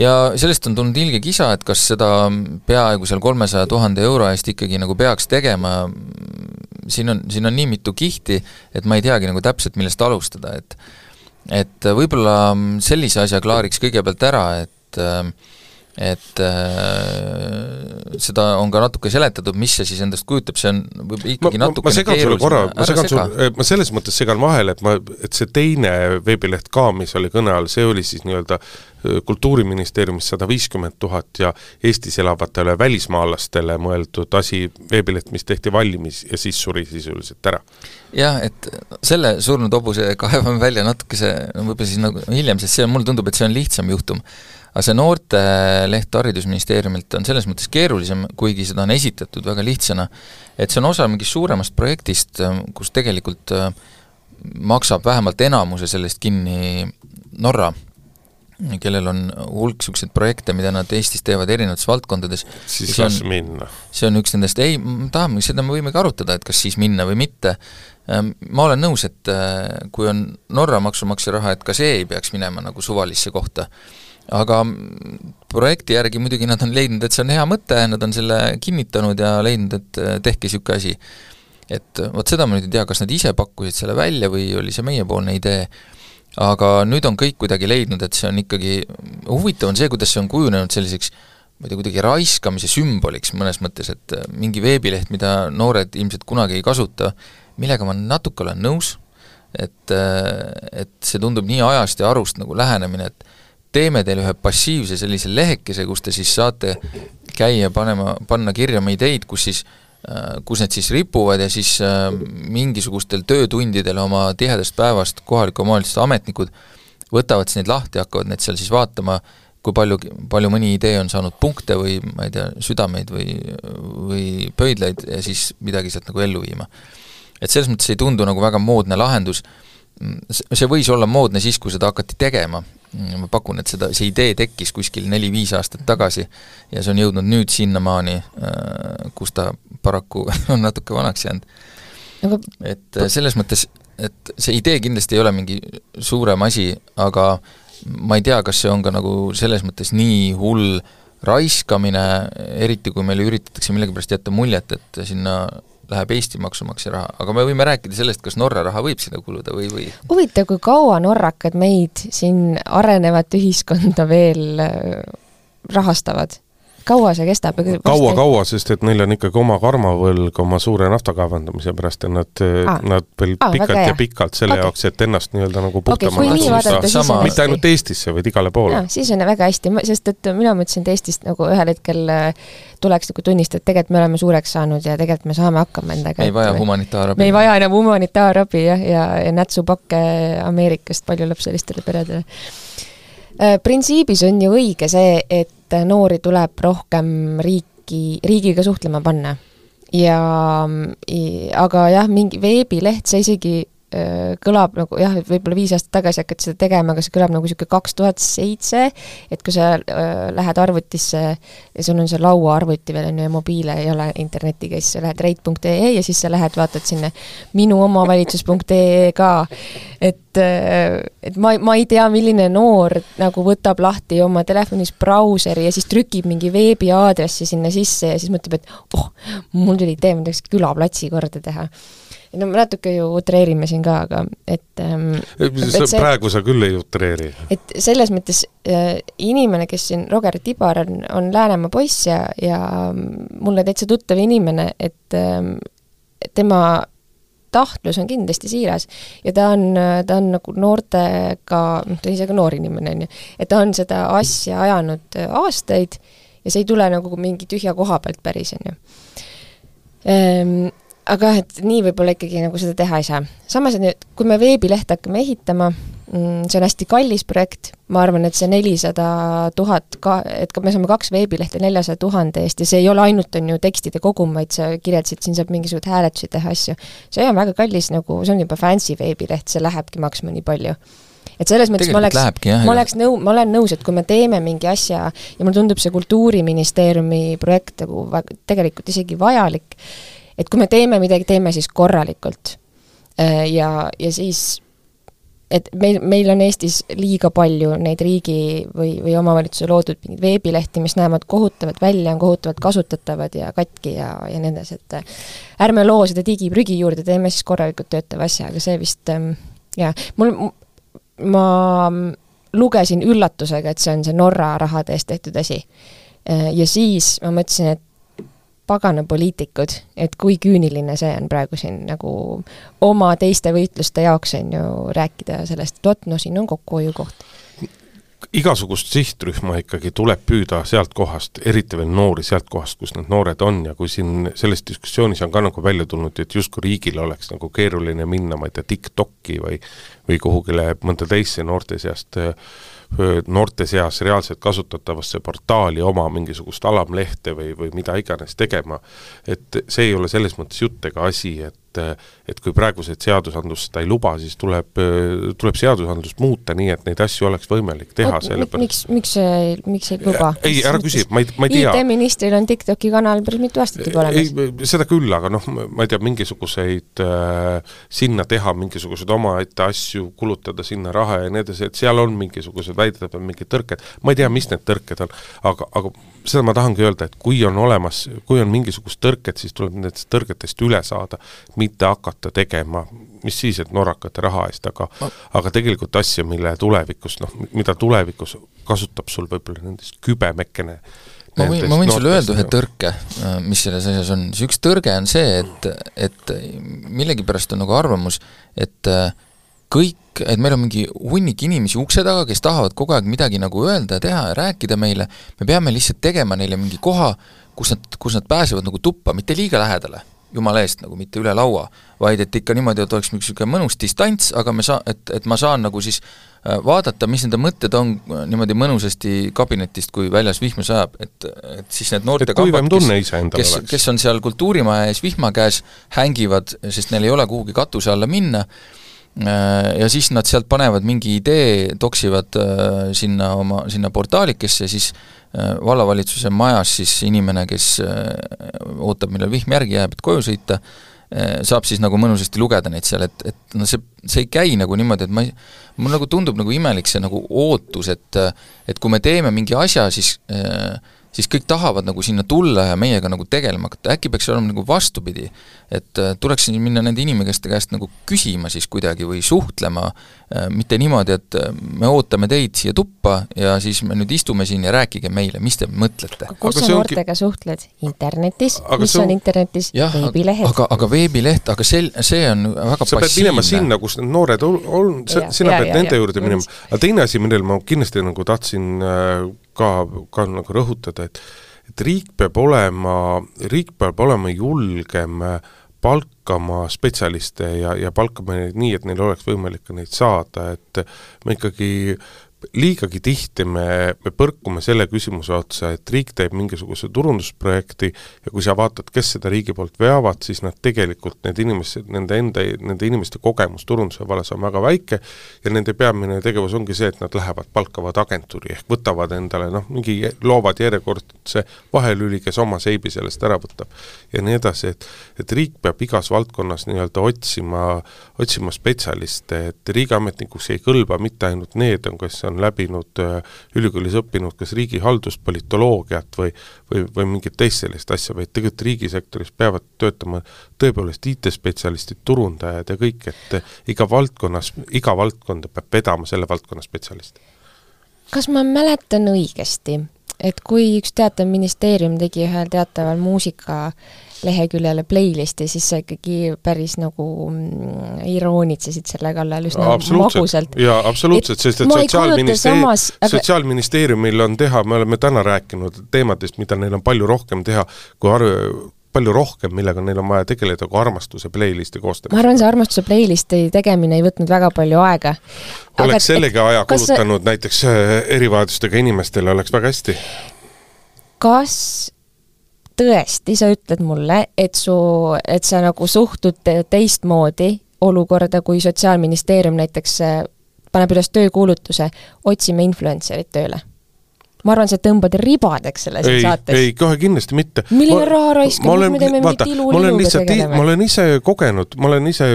ja sellest on tulnud ilge kisa, et kas seda peaaegu seal kolmesaja tuhande euro eest ikkagi nagu peaks tegema, siin on, siin on nii mitu kihti, et ma ei teagi nagu täpselt, millest alustada, et et võib-olla sellise asja klaariks kõigepealt ära, et et äh, seda on ka natuke seletatud, mis see siis endast kujutab, see on ikkagi ma, natuke ma segan sulle korra, ma segan sul, ma selles mõttes segan vahele, et ma, et see teine veebileht ka, mis oli kõne all, see oli siis nii-öelda Kultuuriministeeriumis sada viiskümmend tuhat ja Eestis elavatele välismaalastele mõeldud asi, veebileht, mis tehti valmis ja siis suri sisuliselt ära. jah, et selle surnud hobuse kaevame välja natukese, võib-olla siis nagu hiljem, sest see, mulle tundub, et see on lihtsam juhtum aga see noorteleht Haridusministeeriumilt on selles mõttes keerulisem, kuigi seda on esitatud väga lihtsana, et see on osa mingist suuremast projektist, kus tegelikult äh, maksab vähemalt enamuse sellest kinni Norra, kellel on hulk niisuguseid projekte, mida nad Eestis teevad erinevates valdkondades. siis las minna. see on üks nendest, ei, tahame, seda me võimegi arutada, et kas siis minna või mitte. Ähm, ma olen nõus, et äh, kui on Norra maksumaksja raha, et ka see ei peaks minema nagu suvalisse kohta aga projekti järgi muidugi nad on leidnud, et see on hea mõte, nad on selle kinnitanud ja leidnud, et äh, tehke niisugune asi. et äh, vot seda ma nüüd ei tea, kas nad ise pakkusid selle välja või oli see meiepoolne idee, aga nüüd on kõik kuidagi leidnud, et see on ikkagi, huvitav on see, kuidas see on kujunenud selliseks ma ei tea, kuidagi raiskamise sümboliks mõnes mõttes, et äh, mingi veebileht, mida noored ilmselt kunagi ei kasuta, millega ma natuke olen nõus, et, et see tundub nii ajast ja arust nagu lähenemine, et teeme teile ühe passiivse sellise lehekese, kus te siis saate käia panema, panna kirja oma ideid, kus siis äh, kus need siis ripuvad ja siis äh, mingisugustel töötundidel oma tihedast päevast kohaliku omavalitsuse ametnikud võtavad siis neid lahti, hakkavad neid seal siis vaatama, kui palju, palju mõni idee on saanud punkte või ma ei tea, südameid või, või pöidlaid ja siis midagi sealt nagu ellu viima. et selles mõttes ei tundu nagu väga moodne lahendus, see võis olla moodne siis, kui seda hakati tegema, ma pakun, et seda, see idee tekkis kuskil neli-viis aastat tagasi ja see on jõudnud nüüd sinnamaani, äh, kus ta paraku [laughs] on natuke vanaks jäänud. Et äh, selles mõttes, et see idee kindlasti ei ole mingi suurem asi, aga ma ei tea, kas see on ka nagu selles mõttes nii hull raiskamine, eriti kui meile üritatakse millegipärast jätta muljet, et sinna läheb Eesti maksumaksja raha, aga me võime rääkida sellest, kas Norra raha võib sinna kuluda või, või huvitav, kui kaua norrakad meid siin arenevat ühiskonda veel äh, rahastavad? Kaua see kestab? kaua-kaua, sest et neil on ikkagi oma karmavõlg oma suure naftakaevandamise pärast ja nad ah., nad veel ah, pikalt ja pikalt selle okay. jaoks, et ennast nii-öelda nagu puhtamaks okay, saada, mitte ainult Eestisse, vaid igale poole. siis on väga hästi, sest et mina mõtlesin, et Eestist nagu ühel hetkel äh, tuleks nagu tunnistada, et tegelikult me oleme suureks saanud ja tegelikult me saame hakkama endaga. me ei vaja humanitaarabi. me ei vaja enam humanitaarabi jah, ja, ja, ja nätsupakke Ameerikast paljulapselistele peredele Äh, printsiibis on ju õige see, et noori tuleb rohkem riiki, riigiga suhtlema panna. ja, aga jah, mingi veebileht, sa isegi kõlab nagu jah, et võib-olla viis aastat tagasi hakati seda tegema, aga see kõlab nagu niisugune kaks tuhat seitse, et kui sa öö, lähed arvutisse ja sul on see lauaarvuti veel, on ju, ja mobiil ei ole internetiga, siis sa lähed reit.ee ja siis sa lähed, vaatad sinna minuomavalitsus.ee ka, et et ma, ma ei tea, milline noor nagu võtab lahti oma telefonis brauseri ja siis trükib mingi veebiaadressi sinna sisse ja siis mõtleb, et oh, mul tuli idee, ma tahaks külaplatsi korda teha no me natuke ju utreerime siin ka, aga et ähm, sa, see, praegu sa küll ei utreeri. et selles mõttes äh, inimene, kes siin, Roger Tibar on, on Läänemaa poiss ja, ja mulle täitsa tuttav inimene, et ähm, tema tahtlus on kindlasti siiras ja ta on, ta on nagu noortega, noh, ta on ise ka noor inimene, on ju, et ta on seda asja ajanud aastaid ja see ei tule nagu mingi tühja koha pealt päris, on ju ehm, aga jah, et nii võib-olla ikkagi nagu seda teha ei saa. samas, et nüüd, kui me veebilehte hakkame ehitama, mm, see on hästi kallis projekt, ma arvan, et see nelisada tuhat ka, et me saame kaks veebilehte neljasaja tuhande eest ja see ei ole ainult, on ju, tekstide kogum, vaid sa kirjeldasid, siin saab mingisuguseid hääletusi teha, asju. see on väga kallis nagu, see on juba fancy veebileht, see lähebki maksma nii palju et selles mõttes ma oleks, ma oleks nõu-, ma olen nõus, et kui me teeme mingi asja ja mulle tundub see Kultuuriministeeriumi projekt nagu tegelikult isegi vajalik, et kui me teeme midagi, teeme siis korralikult. Äh, ja, ja siis et meil, meil on Eestis liiga palju neid riigi või, või omavalitsuse loodud mingeid veebilehti, mis näevad kohutavad välja, on kohutavalt kasutatavad ja katki ja, ja nii edasi, et äh, ärme loo seda digiprügi juurde, teeme siis korralikult töötava asja, aga see vist ähm, jaa, mul, ma lugesin üllatusega, et see on see Norra rahade eest tehtud asi. Äh, ja siis ma mõtlesin, et pagana poliitikud, et kui küüniline see on praegu siin nagu oma teiste võitluste jaoks, on ju, rääkida sellest, et vot, no siin on kokkuhoiukoht. igasugust sihtrühma ikkagi tuleb püüda sealt kohast, eriti veel noori sealt kohast, kus need noored on ja kui siin selles diskussioonis on ka nagu välja tulnud, et justkui riigil oleks nagu keeruline minna, ma ei tea, TikTok'i või või kuhugile mõnda teisse noorte seast noorte seas reaalselt kasutatavasse portaali oma mingisugust alamlehte või, või mida iganes tegema, et see ei ole selles mõttes jutt ega asi, et et kui praegused seadusandlus seda ei luba, siis tuleb, tuleb seadusandlust muuta nii, et neid asju oleks võimalik teha, sellepärast miks, miks see, miks ei luba? ei, ära küsi, ma ei, ma ei tea. IT-ministril on TikToki kanal päris mitu aastat juba olemas. seda küll, aga noh, ma ei tea, mingisuguseid äh, sinna teha mingisuguseid omaette asju, kulutada sinna raha ja nii edasi, et seal on mingisugused väidetavalt mingid tõrked, ma ei tea, mis need tõrked on, aga, aga seda ma tahangi öelda, et kui on olemas, kui on mingisugust tõrket, siis tuleb nendest tõrgetest üle saada, mitte hakata tegema, mis siis, et norrakate raha eest, aga ma... aga tegelikult asja, mille tulevikus, noh, mida tulevikus kasutab sul võib-olla nendest kübemekene ma võin, ma võin sulle öelda ühe tõrke, mis selles asjas on, see üks tõrge on see, et, et millegipärast on nagu arvamus, et kõik kõik, et meil on mingi hunnik inimesi ukse taga, kes tahavad kogu aeg midagi nagu öelda ja teha ja rääkida meile, me peame lihtsalt tegema neile mingi koha, kus nad, kus nad pääsevad nagu tuppa, mitte liiga lähedale, jumala eest, nagu mitte üle laua, vaid et ikka niimoodi, et oleks niisugune mõnus distants, aga me saa-, et, et ma saan nagu siis äh, vaadata, mis nende mõtted on äh, niimoodi mõnusasti kabinetist, kui väljas vihma sajab, et, et siis need noorte kambad, kes, kes, kes on seal kultuurimaja ees vihma käes, hängivad, sest neil ei ole kuhugi katuse alla minna, ja siis nad sealt panevad mingi idee, toksivad äh, sinna oma, sinna portaalikesse, siis äh, vallavalitsuse majas siis inimene, kes ootab, millal vihm järgi jääb, et koju sõita, saab siis nagu mõnusasti lugeda neid seal, et, et no see, see ei käi nagu niimoodi, et ma ei, mul nagu tundub nagu imelik see nagu ootus, et et kui me teeme mingi asja, siis äh, siis kõik tahavad nagu sinna tulla ja meiega nagu tegelema hakata, äkki peaks olema nagu vastupidi, et äh, tuleks minna nende inimeste käest nagu küsima siis kuidagi või suhtlema, äh, mitte niimoodi, et äh, me ootame teid siia tuppa ja siis me nüüd istume siin ja rääkige meile, mis te mõtlete. kus sa noortega ongi... suhtled? internetis? mis on, on internetis? veebilehed? aga, aga veebileht, aga sel-, see on väga sa pead minema sinna, kus need noored on, on, sina pead ja, nende ja, juurde minema, aga teine asi, millele ma kindlasti nagu tahtsin äh, ka, ka nagu rõhutada, et et riik peab olema, riik peab olema julgem palkama spetsialiste ja, ja palkama neid nii, et neil oleks võimalik ka neid saada, et me ikkagi liigagi tihti me, me põrkume selle küsimuse otsa, et riik teeb mingisuguse turundusprojekti ja kui sa vaatad, kes seda riigi poolt veavad, siis nad tegelikult, need inimesed, nende enda, nende inimeste kogemus turunduse vallas on väga väike ja nende peamine tegevus ongi see, et nad lähevad, palkavad agentuuri ehk võtavad endale noh, mingi, loovad järjekordse vahelüli, kes oma seibi sellest ära võtab. ja nii edasi, et et riik peab igas valdkonnas nii-öelda otsima, otsima spetsialiste, et riigiametnikuks ei kõlba mitte ainult need, kes on läbinud äh, ülikoolis õppinud kas riigihaldust, politoloogiat või või, või mingit teist sellist asja, vaid tegelikult riigisektoris peavad töötama tõepoolest IT-spetsialistid, turundajad ja kõik, et iga valdkonnas, iga valdkonda peab vedama selle valdkonna spetsialist. kas ma mäletan õigesti, et kui üks teatav ministeerium tegi ühel teataval muusika leheküljele playlisti, siis sa ikkagi päris nagu mm, iroonitsesid selle kallal üsna magusalt. jaa, absoluutselt, sest et Sotsiaalministeerium aga... Sotsiaalministeeriumil on teha, me oleme täna rääkinud teemadest, mida neil on palju rohkem teha, kui ar-, palju rohkem, millega neil on vaja tegeleda, kui armastuse playlisti koostamine. ma arvan, see armastuse playlisti tegemine ei võtnud väga palju aega. oleks sellega aja kulutanud sa... näiteks äh, erivajadustega inimestele, oleks väga hästi. kas tõesti, sa ütled mulle, et su, et sa nagu suhtud teistmoodi olukorda, kui Sotsiaalministeerium näiteks äh, paneb üles töökuulutuse, otsime influencerit tööle? Ma arvan, sa tõmbad ribadeks selle siin saates. ei, kohe kindlasti mitte. milline raha raiskamine, me teeme mingit iluliluga tegeleme. ma olen ise kogenud, ma olen ise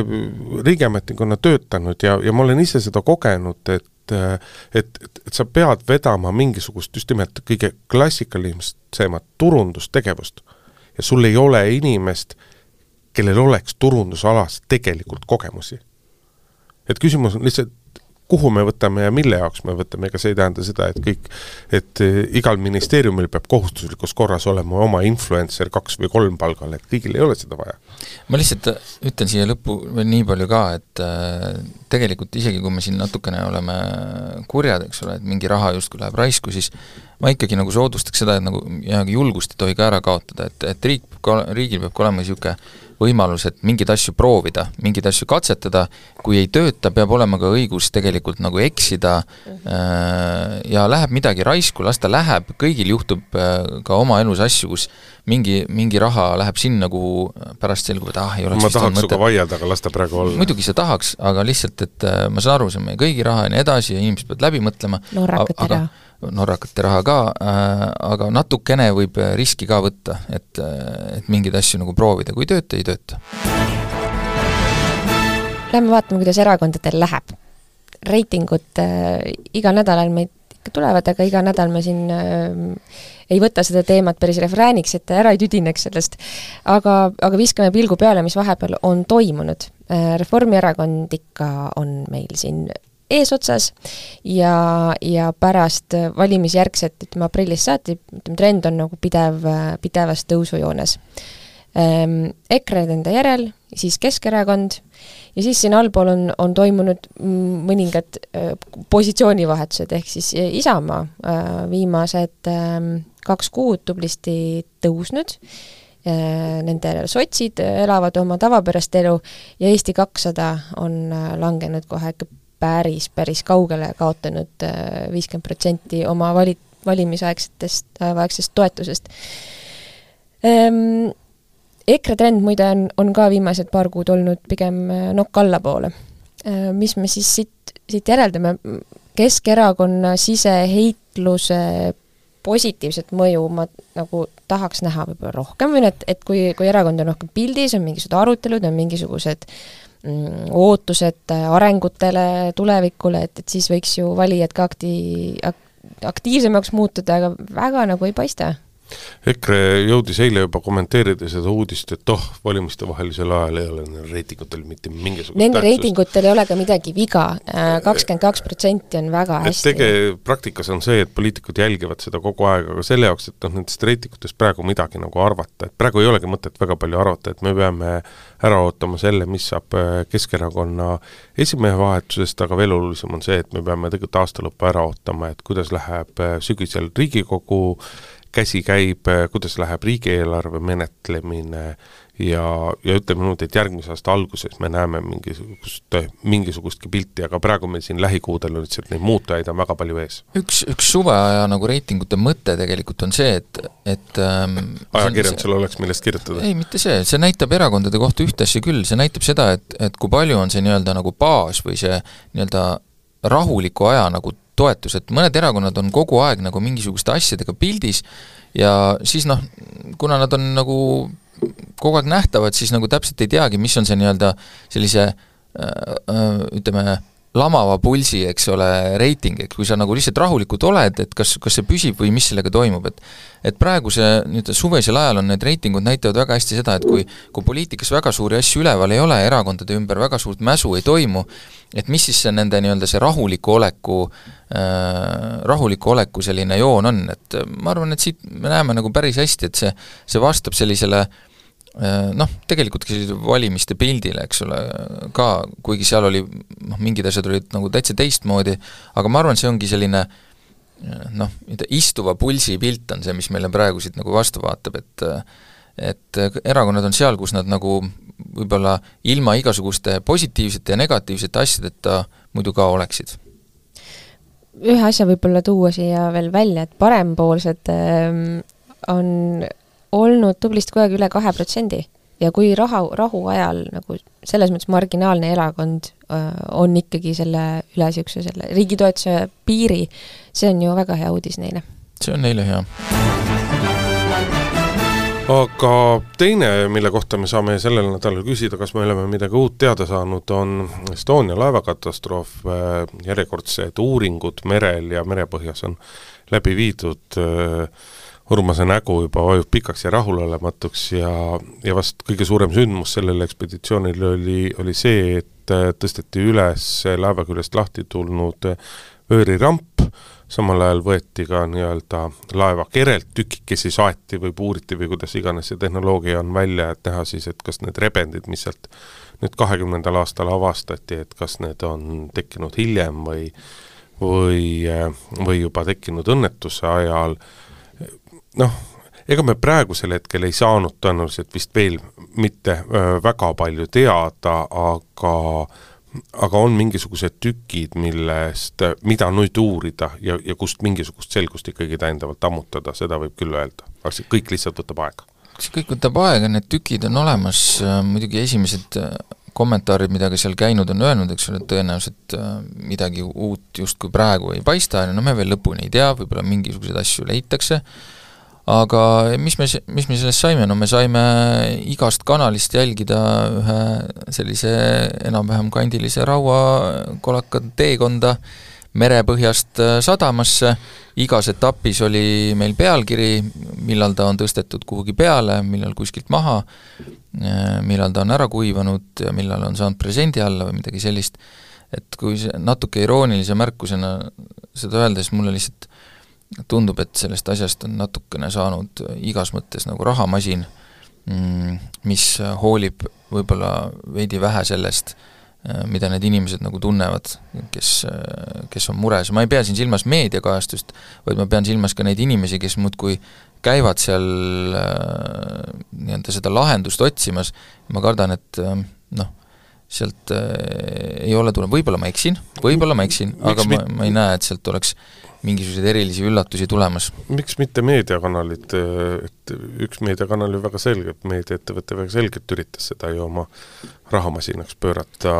riigiametnikuna töötanud ja, ja ma olen ise seda kogenud, et et, et, et sa pead vedama mingisugust just nimelt kõige klassikalisemat turundustegevust ja sul ei ole inimest, kellel oleks turundusalas tegelikult kogemusi. et küsimus on lihtsalt kuhu me võtame ja mille jaoks me võtame, ega see ei tähenda seda, et kõik, et eh, igal ministeeriumil peab kohustuslikus korras olema oma influencer kaks või kolm palgal, et kõigil ei ole seda vaja. ma lihtsalt ütlen siia lõppu veel nii palju ka, et äh, tegelikult isegi kui me siin natukene oleme kurjad, eks ole, et mingi raha justkui läheb raisku, siis ma ikkagi nagu soodustaks seda, et nagu ja julgust ei tohi ka ära kaotada, et, et riik, riigil peab ka olema niisugune võimalus, et mingeid asju proovida, mingeid asju katsetada, kui ei tööta, peab olema ka õigus tegelikult nagu eksida äh, ja läheb midagi raisku, las ta läheb, kõigil juhtub äh, ka oma elus asju, kus mingi, mingi raha läheb sinna, kuhu pärast selgub, et ah, ei oleks ma tahaks sinuga vaielda, aga las ta praegu olla. muidugi sa tahaks, aga lihtsalt, et äh, ma saan aru, see on meie kõigi raha ja nii edasi ja inimesed peavad läbi mõtlema. Norrakate raha norrakate raha ka äh,, aga natukene võib riski ka võtta, et, et mingeid asju nagu proovida, kui ei tööta, ei tööta. Lähme vaatame, kuidas erakondadel läheb. reitingud äh, igal nädalal meid ikka tulevad, aga iga nädal me siin äh, ei võta seda teemat päris refrääniks, et ära ei tüdineks sellest. aga, aga viskame pilgu peale, mis vahepeal on toimunud. Äh, Reformierakond ikka on meil siin eesotsas ja, ja pärast valimisjärgset, ütleme aprillist saati, ütleme trend on nagu pidev, pidevas tõusujoones. Ehm, EKRE nende järel, siis Keskerakond ja siis siin allpool on, on toimunud mõningad äh, positsioonivahetused, ehk siis Isamaa äh, viimased äh, kaks kuud tublisti tõusnud äh,, nende sotsid elavad oma tavapärast elu ja Eesti kakssada on äh, langenud kohe ikka päris, päris kaugele kaotanud äh, viiskümmend protsenti oma vali-, valimisaegsetest äh,, aegsest toetusest ehm,. EKRE trend muide on, on ka viimased paar kuud olnud pigem äh, nokk allapoole ehm,. Mis me siis siit, siit järeldame, Keskerakonna siseheitluse positiivset mõju ma nagu tahaks näha võib-olla rohkem või et, et kui, kui erakond on rohkem pildis, on mingisugused arutelud, on mingisugused äh, ootused arengutele, tulevikule, et, et siis võiks ju valijad ka akti-, ak-, aktiivsemaks muutuda, aga väga nagu ei paista EKRE jõudis eile juba kommenteerida seda uudist, et oh, valimistevahelisel ajal ei ole neil reitingutel mitte mingisugust Nende tähtsust. reitingutel ei ole ka midagi viga, äh, kakskümmend kaks protsenti on väga hästi. tege-, praktikas on see, et poliitikud jälgivad seda kogu aeg, aga selle jaoks, et noh, nendest reitingutest praegu midagi nagu arvata, et praegu ei olegi mõtet väga palju arvata, et me peame ära ootama selle, mis saab äh, Keskerakonna esimehe vahetusest, aga veel olulisem on see, et me peame tegelikult aasta lõppu ära ootama, et kuidas läheb äh, sügisel Riigikogu käsikäib, kuidas läheb riigieelarve menetlemine ja, ja ütleme niimoodi, et järgmise aasta alguses me näeme mingisugust, mingisugustki pilti, aga praegu meil siin lähikuudel on lihtsalt neid muutujaid on väga palju ees. üks, üks suveaja nagu reitingute mõte tegelikult on see, et, et ähm, ajakirjandusel oleks millest kirjutada? ei, mitte see, see näitab erakondade kohta ühte asja küll, see näitab seda, et, et kui palju on see nii-öelda nagu baas või see nii-öelda rahuliku aja nagu toetus, et mõned erakonnad on kogu aeg nagu mingisuguste asjadega pildis ja siis noh, kuna nad on nagu kogu aeg nähtavad, siis nagu täpselt ei teagi, mis on see nii-öelda sellise äh, äh, ütleme, lamava pulsi, eks ole, reiting, et kui sa nagu lihtsalt rahulikult oled, et kas, kas see püsib või mis sellega toimub, et et praeguse nii-öelda suvesel ajal on need reitingud näitavad väga hästi seda, et kui kui poliitikas väga suuri asju üleval ei ole, erakondade ümber väga suurt mäsu ei toimu, et mis siis see nende nii-öelda see rahuliku oleku äh,, rahuliku oleku selline joon on, et ma arvan, et siit me näeme nagu päris hästi, et see, see vastab sellisele äh, Äh, noh, tegelikult ka sellise valimiste pildile, eks ole, ka kuigi seal oli noh, mingid asjad olid nagu täitsa teistmoodi, aga ma arvan, see ongi selline äh, noh, istuva pulsi pilt on see, mis meile praegu siit nagu vastu vaatab, et et erakonnad on seal, kus nad nagu võib-olla ilma igasuguste positiivsete ja negatiivsete asjadeta muidu ka oleksid ühe asja võib-olla tuua siia veel välja, et parempoolsed ähm, on olnud tublisti kogu aeg üle kahe protsendi ja kui raha, rahuajal nagu selles mõttes marginaalne erakond öö, on ikkagi selle üle niisuguse selle riigi toetuse piiri, see on ju väga hea uudis neile. see on neile hea. Aga teine, mille kohta me saame sellel nädalal küsida, kas me oleme midagi uut teada saanud, on Estonia laevakatastroof, järjekordsed uuringud merel ja merepõhjas on läbi viidud. Urmase nägu juba vajub pikaks ja rahulolematuks ja, ja vast kõige suurem sündmus sellel ekspeditsioonil oli, oli see, et tõsteti üles laeva küljest lahti tulnud vööriramp, samal ajal võeti ka nii-öelda laeva kerelt tükikesi saeti või puuriti või kuidas iganes see tehnoloogia on välja, et näha siis, et kas need rebendid, mis sealt nüüd kahekümnendal aastal avastati, et kas need on tekkinud hiljem või või, äh, või juba tekkinud õnnetuse ajal äh, noh, ega me praegusel hetkel ei saanud tõenäoliselt vist veel mitte öö, väga palju teada, aga aga on mingisugused tükid, millest, mida nüüd uurida ja, ja kust mingisugust selgust ikkagi täiendavalt ammutada, seda võib küll öelda. aga see kõik lihtsalt võtab aega. see kõik võtab aega, need tükid on olemas, muidugi esimesed kommentaarid, mida ka seal käinud on öelnud, eks ole, tõenäoliselt midagi uut justkui praegu ei paista, no me veel lõpuni ei tea, võib-olla mingisuguseid asju leitakse, aga mis me, mis me sellest saime, no me saime igast kanalist jälgida ühe sellise enam-vähem kandilise rauakolaka teekonda merepõhjast äh, sadamasse, igas etapis oli meil pealkiri, millal ta on tõstetud kuhugi peale, millal kuskilt maha, äh, millal ta on ära kuivanud ja millal on saanud presendi alla või midagi sellist, et kui natuke iroonilise märkusena seda öelda, siis mulle lihtsalt tundub, et sellest asjast on natukene saanud igas mõttes nagu rahamasin, mm, mis hoolib võib-olla veidi vähe sellest, mida need inimesed nagu tunnevad, kes, kes on mures, ma ei pea siin silmas meediakajastust, vaid ma pean silmas ka neid inimesi, kes muudkui käivad seal nii-öelda seda lahendust otsimas, ma kardan, et noh, sealt äh, ei ole tulnud, võib-olla ma eksin, võib-olla ma eksin, aga ma, ma ei näe, et sealt oleks mingisuguseid erilisi üllatusi tulemas. miks mitte meediakanalid, et üks meediakanal ju väga selgelt, meediaettevõte väga selgelt üritas seda ju oma rahamasinaks pöörata,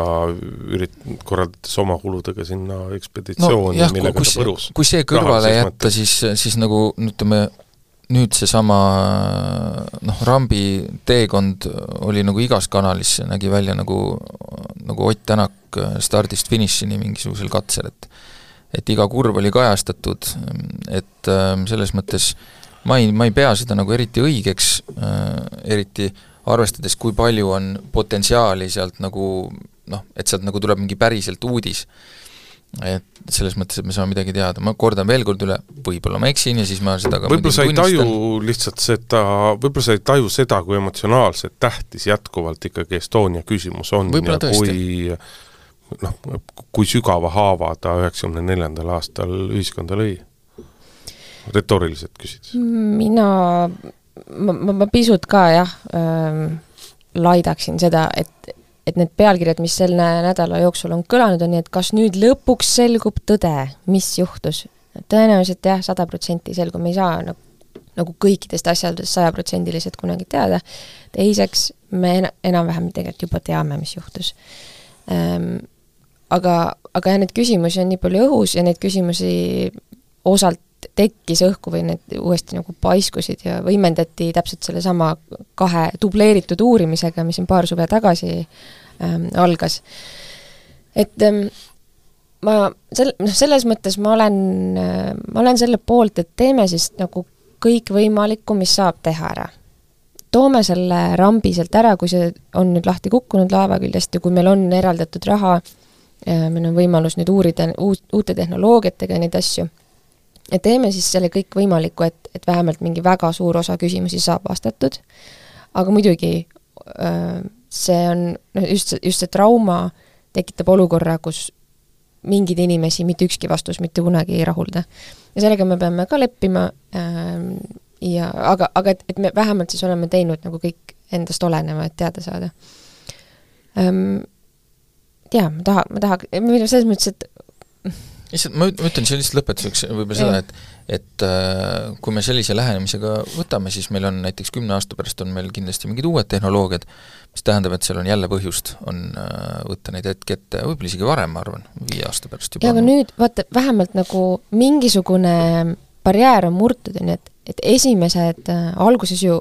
ürit-, korraldades oma kuludega sinna ekspeditsiooni no,, millega ta põrus. kui see kõrvale jätta, siis, siis nagu ütleme, nüüd seesama noh, Rambi teekond oli nagu igas kanalis, nägi välja nagu, nagu Ott Tänak stardist finišini mingisugusel katsel, et et iga kurv oli kajastatud, et äh, selles mõttes ma ei, ma ei pea seda nagu eriti õigeks äh,, eriti arvestades, kui palju on potentsiaali sealt nagu noh, et sealt nagu tuleb mingi päriselt uudis et selles mõttes, et me saame midagi teada, ma kordan veel kord üle, võib-olla ma eksin ja siis ma seda ka võib-olla sa ei taju lihtsalt seda, võib-olla sa ei taju seda, kui emotsionaalselt tähtis jätkuvalt ikkagi Estonia küsimus on ja tõesti. kui noh, kui sügava haava ta üheksakümne neljandal aastal ühiskonda lõi? retooriliselt küsides. mina, ma, ma, ma pisut ka jah ähm,, laidaksin seda, et, et need pealkirjad, mis selle nädala jooksul on kõlanud, on nii, et kas nüüd lõpuks selgub tõde, mis juhtus. tõenäoliselt jah, sada protsenti selgub, me ei saa nagu, nagu kõikidest asjadest sajaprotsendiliselt kunagi teada, teiseks, me en-, enam-vähem tegelikult juba teame, mis juhtus ähm, aga, aga jah, neid küsimusi on nii palju õhus ja neid küsimusi osalt tekkis õhku või need uuesti nagu paiskusid ja võimendati täpselt sellesama kahe dubleeritud uurimisega, mis siin paar suve tagasi ähm, algas. et ähm, ma sel-, noh, selles mõttes ma olen äh,, ma olen selle poolt, et teeme siis nagu kõikvõimalikku, mis saab teha ära. toome selle rambi sealt ära, kui see on nüüd lahti kukkunud laeva küljest ja kui meil on eraldatud raha, äh, meil on võimalus nüüd uurida uut, uute tehnoloogiatega neid asju ja teeme siis selle kõikvõimaliku, et, et vähemalt mingi väga suur osa küsimusi saab vastatud, aga muidugi see on, noh just, just see trauma tekitab olukorra, kus mingeid inimesi mitte ükski vastus mitte kunagi ei rahulda. ja sellega me peame ka leppima ja aga, aga et, et me vähemalt siis oleme teinud nagu kõik endast oleneva, et teada saada. Jaa, ma taha, ma taha, selles mõttes, et lihtsalt ma, ütlen siia lihtsalt lõpetuseks võib-olla seda, et et äh, kui me sellise lähenemisega võtame, siis meil on näiteks kümne aasta pärast on meil kindlasti mingid uued tehnoloogiad, mis tähendab, et seal on jälle põhjust, on äh, võtta neid hetki ette, võib-olla isegi varem, ma arvan, viie aasta pärast juba. jaa, aga nüüd vaata, vähemalt nagu mingisugune barjäär on murtud, on ju, et, et esimesed äh, alguses ju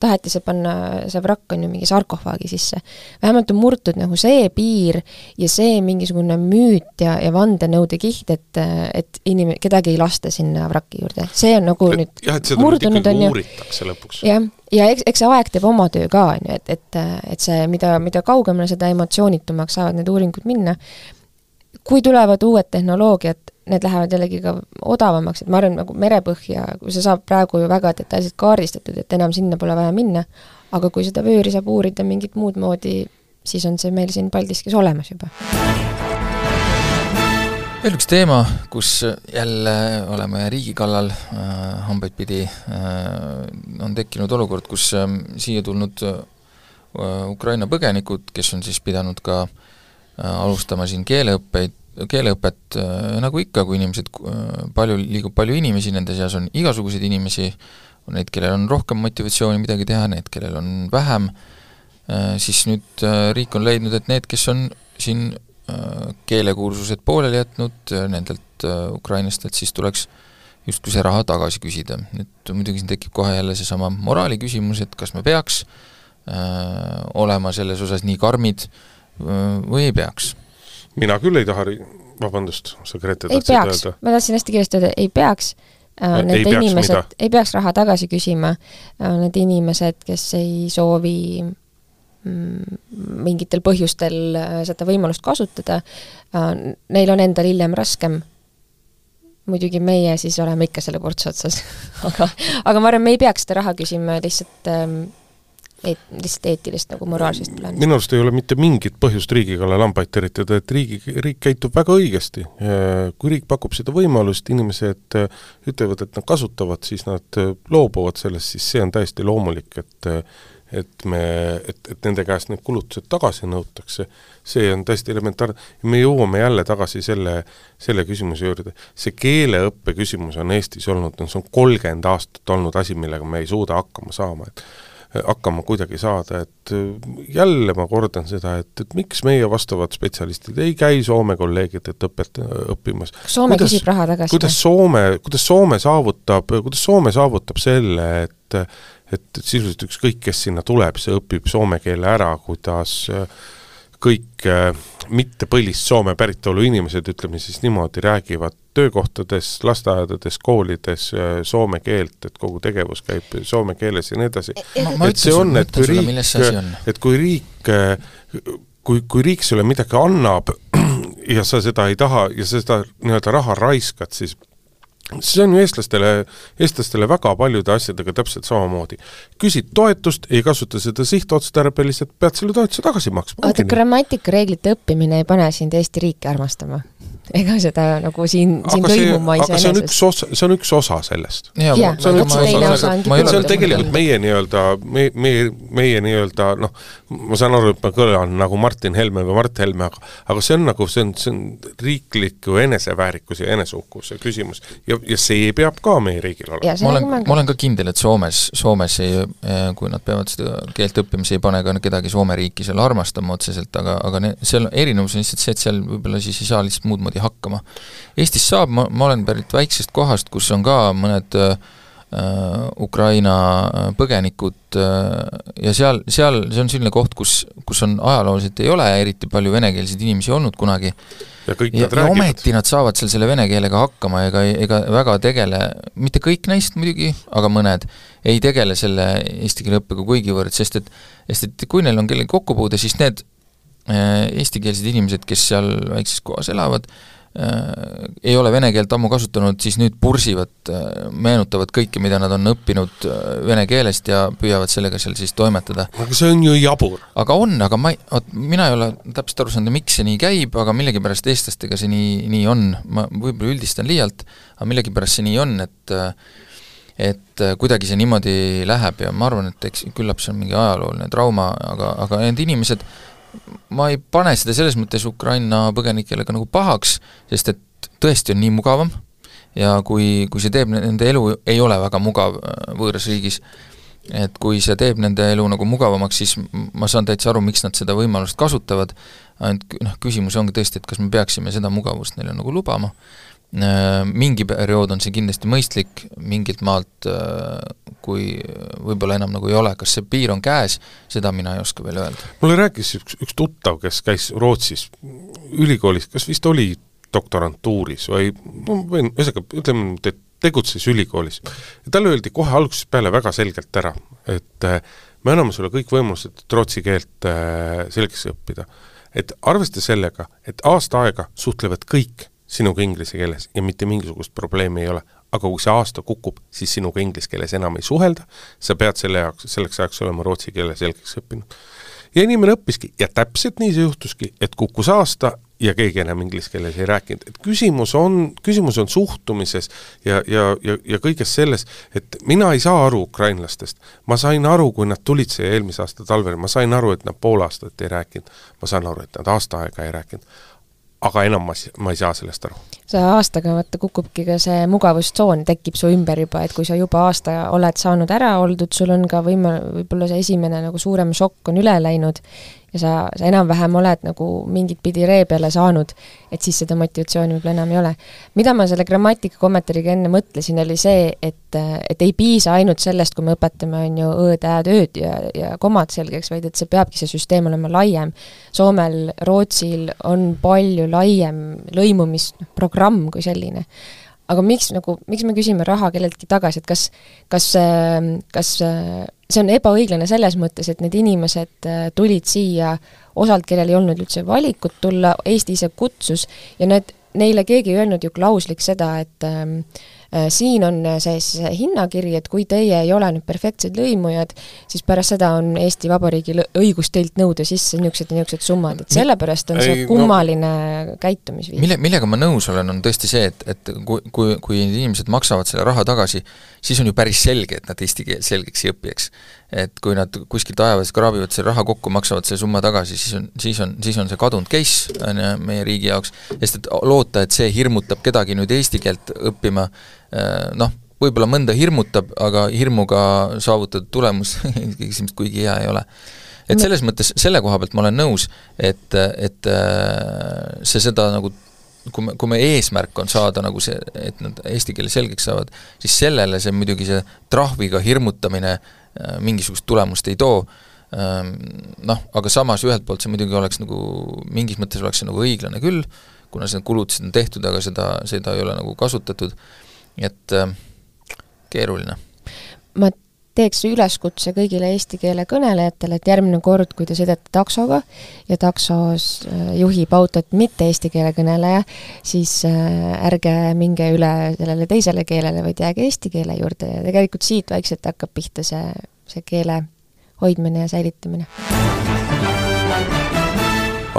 taheti see panna, see vrakk on ju mingi sarkofaagi sisse. vähemalt on murtud nagu see piir ja see mingisugune müüt ja, ja vandenõude kiht, et, et inim-, kedagi ei lasta sinna vraki juurde. see on nagu et, nüüd jah, et seda nüüd ikkagi uuritakse lõpuks. jah, ja eks, eks see aeg teeb oma töö ka, on ju, et, et, et see, mida, mida kaugemale, seda emotsioonitumaks saavad need uuringud minna. kui tulevad uued tehnoloogiad, need lähevad jällegi ka odavamaks, et ma arvan, nagu merepõhja, kui see saab praegu ju väga detailselt kaardistatud, et enam sinna pole vaja minna, aga kui seda vööri saab uurida mingit muud moodi, siis on see meil siin Paldiskis olemas juba. veel üks teema, kus jälle oleme riigi kallal äh, hambaid pidi äh,, on tekkinud olukord, kus äh, siia tulnud äh, Ukraina põgenikud, kes on siis pidanud ka äh, alustama siin keeleõppeid, keeleõpet äh, nagu ikka, kui inimesed, äh, palju, liigub palju inimesi, nende seas on igasuguseid inimesi, on neid, kellel on rohkem motivatsiooni midagi teha, need, kellel on vähem, äh, siis nüüd riik on leidnud, et need, kes on siin keelekursused pooleli jätnud, nendelt ukrainlastelt siis tuleks justkui see raha tagasi küsida. nüüd muidugi siin tekib kohe jälle seesama moraali küsimus, et kas me peaks öö, olema selles osas nii karmid öö, või ei peaks mina küll ei taha, vabandust, sa Grete tahtsid öelda? ma tahtsin hästi kiiresti öelda, ei peaks. Äh,. Need ei inimesed, ei peaks raha tagasi küsima. Äh,, need inimesed, kes ei soovi mm, mingitel põhjustel äh, seda võimalust kasutada neil on endal hiljem raskem. Muidugi meie siis oleme ikka selle portsu otsas. [laughs] Aga, aga ma arvan, me ei peaks seda raha küsima lihtsalt ähm, et lihtsalt eetilist nagu moraalsest plaanist. minu arust ei ole mitte mingit põhjust riigi kallal lambaid teritada, et riigi, riik käitub väga õigesti. kui riik pakub seda võimalust, inimesed äh, ütlevad, et nad kasutavad, siis nad äh, loobuvad sellest, siis see on täiesti loomulik, et äh, et me, et, et nende käest need kulutused tagasi nõutakse, see on täiesti elementaarne. me jõuame jälle tagasi selle, selle küsimuse juurde. see keeleõppe küsimus on Eestis olnud, no see on kolmkümmend aastat olnud asi, millega me ei suuda hakkama saama, et hakkama kuidagi saada, et äh, jälle ma kordan seda, et, et miks meie vastavad spetsialistid ei käi Soome kolleegidelt õpet-, õppimas. Soome kuidas, küsib raha tagasi? kuidas Soome, kuidas Soome saavutab, kuidas Soome saavutab selle, et et sisuliselt ükskõik, kes sinna tuleb, see õpib soome keele ära, kuidas äh, kõik äh, mitte põlist Soome päritolu inimesed, ütleme siis niimoodi, räägivad töökohtades, lasteaedades, koolides äh, soome keelt, et kogu tegevus käib soome keeles ja nii edasi. et see on, et kui riik, et kui riik, kui, kui riik sulle midagi annab [clears throat] ja sa seda ei taha ja sa seda nii-öelda raha raiskad, siis see on ju eestlastele, eestlastele väga paljude asjadega täpselt samamoodi. küsid toetust, ei kasuta seda sihtotstarbeliselt, pead selle toetuse tagasi maksma. oota, grammatikareeglite õppimine ei pane sind Eesti riiki armastama? ega seda nagu siin, siin lõimuma iseenesest. aga see on üks osa, see on üks osa sellest. see on tegelikult meie nii-öelda, me, meie, meie nii-öelda noh, ma saan aru, et ma kõlan nagu Martin Helme või Mart Helme, aga aga see on nagu, see on, see on riikliku eneseväärikuse ja eneseuhkuse küsimus. ja, ja see peab ka meie riigil olema. ma olen, ma olen ka kindel, et Soomes, Soomes ei, kui nad peavad seda keelt õppima, siis ei pane ka kedagi Soome riiki seal armastama otseselt, aga, aga ne, seal erinevus on lihtsalt see, et seal võib-olla siis ei saa lihtsalt muud moodi hakkama. Eestis saab, ma, ma olen pärit väiksest kohast, kus on ka mõned äh, Äh, Ukraina äh, põgenikud äh, ja seal, seal, see on selline koht, kus, kus on ajalooliselt ei ole eriti palju venekeelseid inimesi olnud kunagi, ja kõik ja, nad räägivad. ometi nad saavad seal selle vene keelega hakkama, ega, ega väga tegele, mitte kõik neist muidugi, aga mõned, ei tegele selle eesti keele õppega kuigivõrd, sest et sest et kui neil on kellegi kokkupuude, siis need eestikeelsed inimesed, kes seal väikses kohas elavad, Äh, ei ole vene keelt ammu kasutanud, siis nüüd pursivad, äh, meenutavad kõike, mida nad on õppinud äh, vene keelest ja püüavad sellega seal siis toimetada. aga see on ju jabur. aga on, aga ma ei, vot mina ei ole täpselt aru saanud, miks see nii käib, aga millegipärast eestlastega see nii, nii on, ma võib-olla üldistan liialt, aga millegipärast see nii on, et et kuidagi see niimoodi läheb ja ma arvan, et eks küllap see on mingi ajalooline trauma, aga, aga need inimesed, ma ei pane seda selles mõttes Ukraina põgenikele ka nagu pahaks, sest et tõesti on nii mugavam ja kui, kui see teeb, nende elu ei ole väga mugav äh, võõras riigis, et kui see teeb nende elu nagu mugavamaks, siis ma saan täitsa aru, miks nad seda võimalust kasutavad, ainult noh, küsimus ongi tõesti, et kas me peaksime seda mugavust neile nagu lubama mingi periood on see kindlasti mõistlik, mingilt maalt äh, kui võib-olla enam nagu ei ole, kas see piir on käes, seda mina ei oska veel öelda. mulle rääkis üks, üks tuttav, kes käis Rootsis ülikoolis, kas vist oli doktorantuuris või no võin, ühesõnaga ütleme, et tegutses ülikoolis. ja talle öeldi kohe algusest peale väga selgelt ära, et äh, me anname sulle kõik võimalused, et rootsi keelt selgeks õppida. et arvesta sellega, et aasta aega suhtlevad kõik sinuga inglise keeles ja mitte mingisugust probleemi ei ole. aga kui see aasta kukub, siis sinuga inglise keeles enam ei suhelda, sa pead selle jaoks, selleks ajaks olema rootsi keele selgeks õppinud. ja inimene õppiski ja täpselt nii see juhtuski, et kukkus aasta ja keegi enam inglise keeles ei rääkinud, et küsimus on, küsimus on suhtumises ja, ja, ja, ja kõiges selles, et mina ei saa aru ukrainlastest. ma sain aru, kui nad tulid siia eelmise aasta talvel, ma sain aru, et nad pool aastat ei rääkinud, ma saan aru, et nad aasta aega ei rääkinud aga enam ma, ma ei saa sellest aru. see aastaga vaata kukubki ka see mugavustsoon, tekib su ümber juba, et kui sa juba aasta oled saanud ära oldud, sul on ka võime, võib-olla see esimene nagu suurem šokk on üle läinud ja sa, sa enam-vähem oled nagu mingit pidi ree peale saanud, et siis seda motivatsiooni võib-olla enam ei ole. mida ma selle grammatika kommentaariga enne mõtlesin, oli see, et, et ei piisa ainult sellest, kui me õpetame, on ju, õõd, ääd, ööd ja, ja komad selgeks, vaid et see peabki, see süsteem olema laiem. Soomel, Rootsil on palju laiem lõimumisprogramm kui selline aga miks nagu, miks me küsime raha kelleltki tagasi, et kas, kas, kas see on ebaõiglane selles mõttes, et need inimesed äh, tulid siia osalt, kellel ei olnud üldse valikut tulla, Eesti ise kutsus ja need, neile keegi ei öelnud ju klauslik seda, et ähm, Äh, siin on see siis hinnakiri, et kui teie ei ole nüüd perfektsed lõimujad, siis pärast seda on Eesti Vabariigil õigus teilt nõuda sisse niisugused ja niisugused summad, et sellepärast on see kummaline no, käitumisviis. mille, millega ma nõus olen, on tõesti see, et, et kui, kui, kui inimesed maksavad selle raha tagasi, siis on ju päris selge, et nad eesti keel selgeks ei õpi, eks et kui nad kuskilt ajavad, kraabivad selle raha kokku, maksavad selle summa tagasi, siis on, siis on, siis on see kadunud case, on ju, meie riigi jaoks, sest et loota, et see hirmutab kedagi nüüd eesti keelt õppima, eh, noh, võib-olla mõnda hirmutab, aga hirmuga saavutatud tulemus [laughs] ilmselt kuigi hea ei ole. et selles mõttes, selle koha pealt ma olen nõus, et, et eh, see seda nagu kui me, kui me eesmärk on saada nagu see, et nad eesti keele selgeks saavad, siis sellele see muidugi see trahviga hirmutamine äh, mingisugust tulemust ei too, ähm, noh, aga samas ühelt poolt see muidugi oleks nagu, mingis mõttes oleks see nagu õiglane küll, kuna need kulutused on tehtud, aga seda, seda ei ole nagu kasutatud, et äh, keeruline. ma teeks üleskutse kõigile eesti keele kõnelejatele, et järgmine kord, kui te sõidate taksoga ja taksos äh, juhib autot mitte eesti keele kõneleja, siis äh, ärge minge üle sellele teisele keelele, vaid jääge eesti keele juurde. Ja tegelikult siit vaikselt hakkab pihta see, see keele hoidmine ja säilitamine.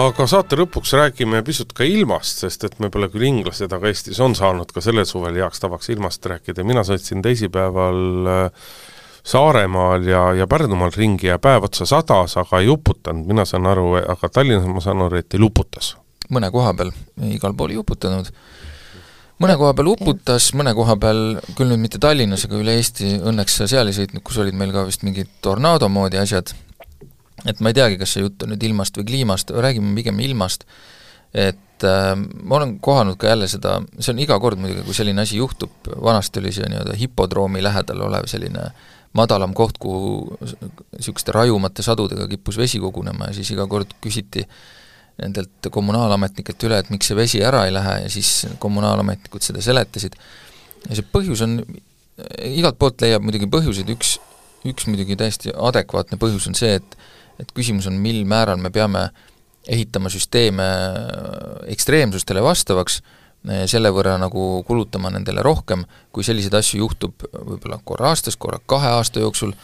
Aga saate lõpuks räägime pisut ka ilmast, sest et me pole küll inglased, aga Eestis on saanud ka sellel suvel heaks tavaks ilmast rääkida, mina sõitsin teisipäeval äh, Saaremaal ja, ja Pärnumaal ringi ja päev otsa sadas, aga ei uputanud, mina saan aru, aga Tallinnas ma saan aru, et teil uputas? mõne koha peal, igal pool ei uputanud. mõne koha peal uputas, mõne koha peal, küll nüüd mitte Tallinnas, aga üle Eesti, õnneks sa seal ei sõitnud, kus olid meil ka vist mingid tornaado moodi asjad, et ma ei teagi, kas see jutt on nüüd ilmast või kliimast, räägime pigem ilmast, et äh, ma olen kohanud ka jälle seda, see on iga kord muidugi, kui selline asi juhtub, vanasti oli see nii-öelda hipodroomi lähedal olev selline madalam koht, kuhu niisuguste rajumate sadudega kippus vesi kogunema ja siis iga kord küsiti nendelt kommunaalametnikelt üle, et miks see vesi ära ei lähe ja siis kommunaalametnikud seda seletasid. ja see põhjus on, igalt poolt leiab muidugi põhjuseid, üks, üks muidugi täiesti adekvaatne põhjus on see, et et küsimus on, mil määral me peame ehitama süsteeme ekstreemsustele vastavaks, selle võrra nagu kulutama nendele rohkem, kui selliseid asju juhtub võib-olla korra aastas, korra kahe aasta jooksul,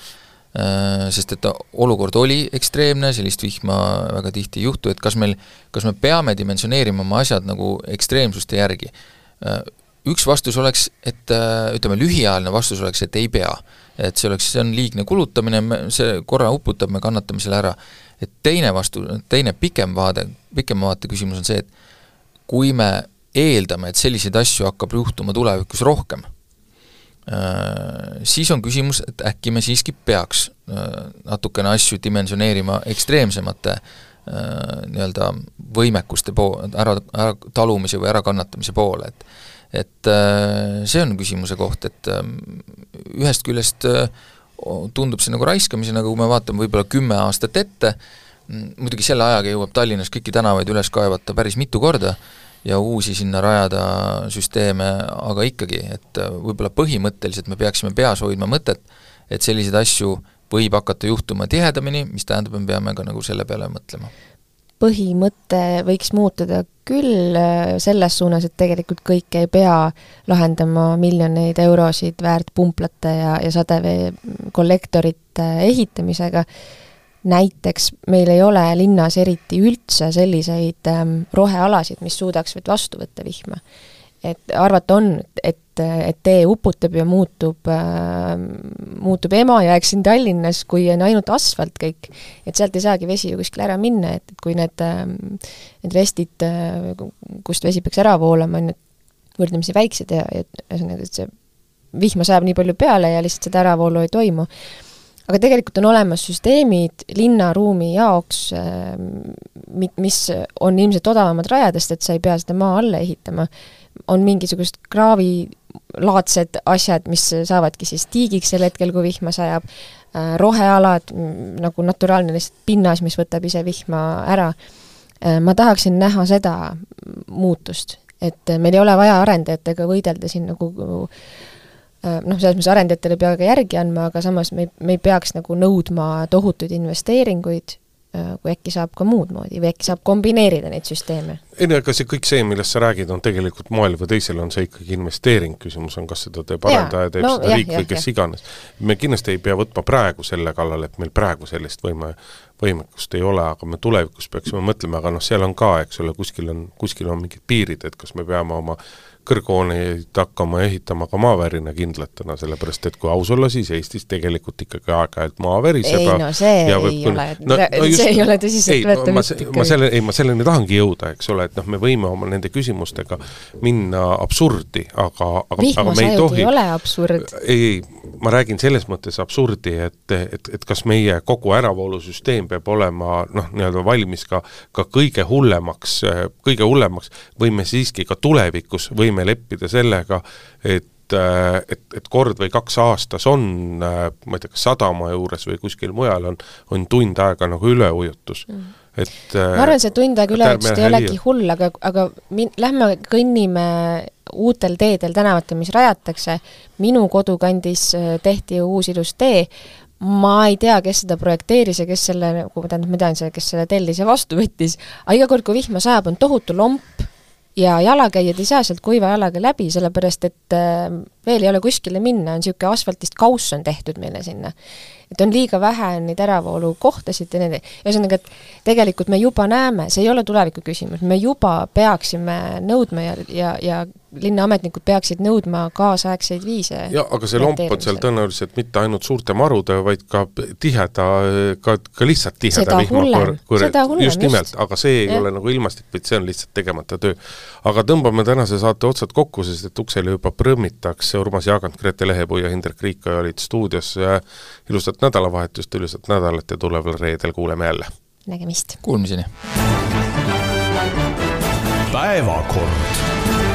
sest et olukord oli ekstreemne, sellist vihma väga tihti ei juhtu, et kas meil, kas me peame dimensioneerima oma asjad nagu ekstreemsuste järgi. Üks vastus oleks, et ütleme, lühiajaline vastus oleks, et ei pea. et see oleks, see on liigne kulutamine, see korra uputab, me kannatame selle ära et teine vastu, teine pikem vaade, pikema vaate küsimus on see, et kui me eeldame, et selliseid asju hakkab juhtuma tulevikus rohkem, äh, siis on küsimus, et äkki me siiski peaks äh, natukene asju dimensioneerima ekstreemsemate äh, nii-öelda võimekuste pool, ära, ära talumise või ärakannatamise poole, et et see on küsimuse koht, et ühest küljest tundub see nagu raiskamisena, kui me vaatame võib-olla kümme aastat ette, muidugi selle ajaga jõuab Tallinnas kõiki tänavaid üles kaevata päris mitu korda ja uusi sinna rajada süsteeme, aga ikkagi, et äh, võib-olla põhimõtteliselt me peaksime peas hoidma mõtet, et selliseid asju võib hakata juhtuma tihedamini, mis tähendab, me peame ka nagu selle peale mõtlema. Põhimõte võiks muutuda küll äh, selles suunas, et tegelikult kõike ei pea lahendama miljoneid eurosid väärt pumplate ja, ja sadeveekollektorite ehitamisega, näiteks meil ei ole linnas eriti üldse selliseid ähm, rohealasid, mis suudaks vastu võtta vihma et arvata on, et, et tee uputab ja muutub äh,, muutub Emajõeks siin Tallinnas, kui on ainult asfalt kõik, et sealt ei saagi vesi ju kuskile ära minna, et, et kui need äh,, need restid äh,, kust vesi peaks ära voolama, on ju võrdlemisi väiksed ja, ja ühesõnaga, et see vihma sajab nii palju peale ja lihtsalt seda äravoolu ei toimu. Aga tegelikult on olemas süsteemid linnaruumi jaoks, äh, mis on ilmselt odavamad rajadest, et sa ei pea seda maa alla ehitama. On mingisugused kraavilaadsed asjad, mis saavadki siis tiigiks sel hetkel, kui vihma sajab, äh, rohealad, nagu naturaalne lihtsalt pinnas, mis võtab ise vihma ära, äh, ma tahaksin näha seda muutust, et meil ei ole vaja arendajatega võidelda siin nagu noh, selles mõttes arendajatele ei pea ka järgi andma, aga samas me ei, me ei peaks nagu nõudma tohutuid investeeringuid Äh, kui äkki saab ka muud moodi või äkki saab kombineerida neid süsteeme? ei no ega see kõik see, millest sa räägid, on tegelikult moel või teisel on see ikkagi investeering, küsimus on, kas seda teeb arendaja, teeb no, seda jah, riik jah, või kes jah. iganes. me kindlasti ei pea võtma praegu selle kallal, et meil praegu sellist võime, võimekust ei ole, aga me tulevikus peaksime mõtlema, aga noh, seal on ka, eks ole, kuskil on, kuskil on mingid piirid, et kas me peame oma kõrghooneid hakkama ehitama ka maavärina kindlatena, sellepärast et kui aus olla, siis Eestis tegelikult ikkagi aeg-ajalt maa veriseb. ei no see ei kuni... ole no,, no just, see ei ole tõsiseltvõetav jutt ikkagi. ma selle, ei ma selleni tahangi jõuda, eks ole, et noh, me võime oma nende küsimustega minna absurdi, aga, aga, me ei tohi ei ole absurd. ei, ei, ma räägin selles mõttes absurdi, et, et, et kas meie kogu äravoolusüsteem peab olema noh, nii-öelda valmis ka, ka kõige hullemaks, kõige hullemaks. Või me siiski ka tulevikus võime leppida sellega, et äh, et, et kord või kaks aastas on, äh, ma ei tea, kas sadama juures või kuskil mujal on, on tund aega nagu üleujutus. Mm. Et ma arvan, see tund aega üleujutust ei olegi hull, aga, aga min-, lähme kõnnime uutel teedel, tänavatel, mis rajatakse, minu kodukandis tehti uus ilus tee, ma ei tea, kes seda projekteeris ja kes selle, nagu tähendab, ma tean, kes selle tellis ja vastu võttis, aga iga kord, kui vihma sajab, on tohutu lomp, ja jalakäijad ei saa sealt kuiva jalaga läbi, sellepärast et äh, veel ei ole kuskile minna, on niisugune asfaltist kauss on tehtud meile sinna. Et on liiga vähe neid äravoolukohtasid ja need, ühesõnaga, et tegelikult me juba näeme, see ei ole tuleviku küsimus, me juba peaksime nõudma ja, ja, ja linnaametnikud peaksid nõudma kaasaegseid viise. jaa, aga see lomp on seal tõenäoliselt mitte ainult suurte marude, vaid ka tiheda, ka, ka lihtsalt tiheda vihmakõr-, just nimelt, aga see ei ja. ole nagu ilmastik, vaid see on lihtsalt tegemata töö. Aga tõmbame tänase saate otsad kokku, sest et uksele juba prõmmitakse, Urmas Jaagant, Grete Lehepuu ja Hindrek Riikoja olid stuudios, ilusat nädalavahetust, ilusat nädalat ja tuleval reedel kuuleme jälle! nägemist! Kuulmiseni! päevakord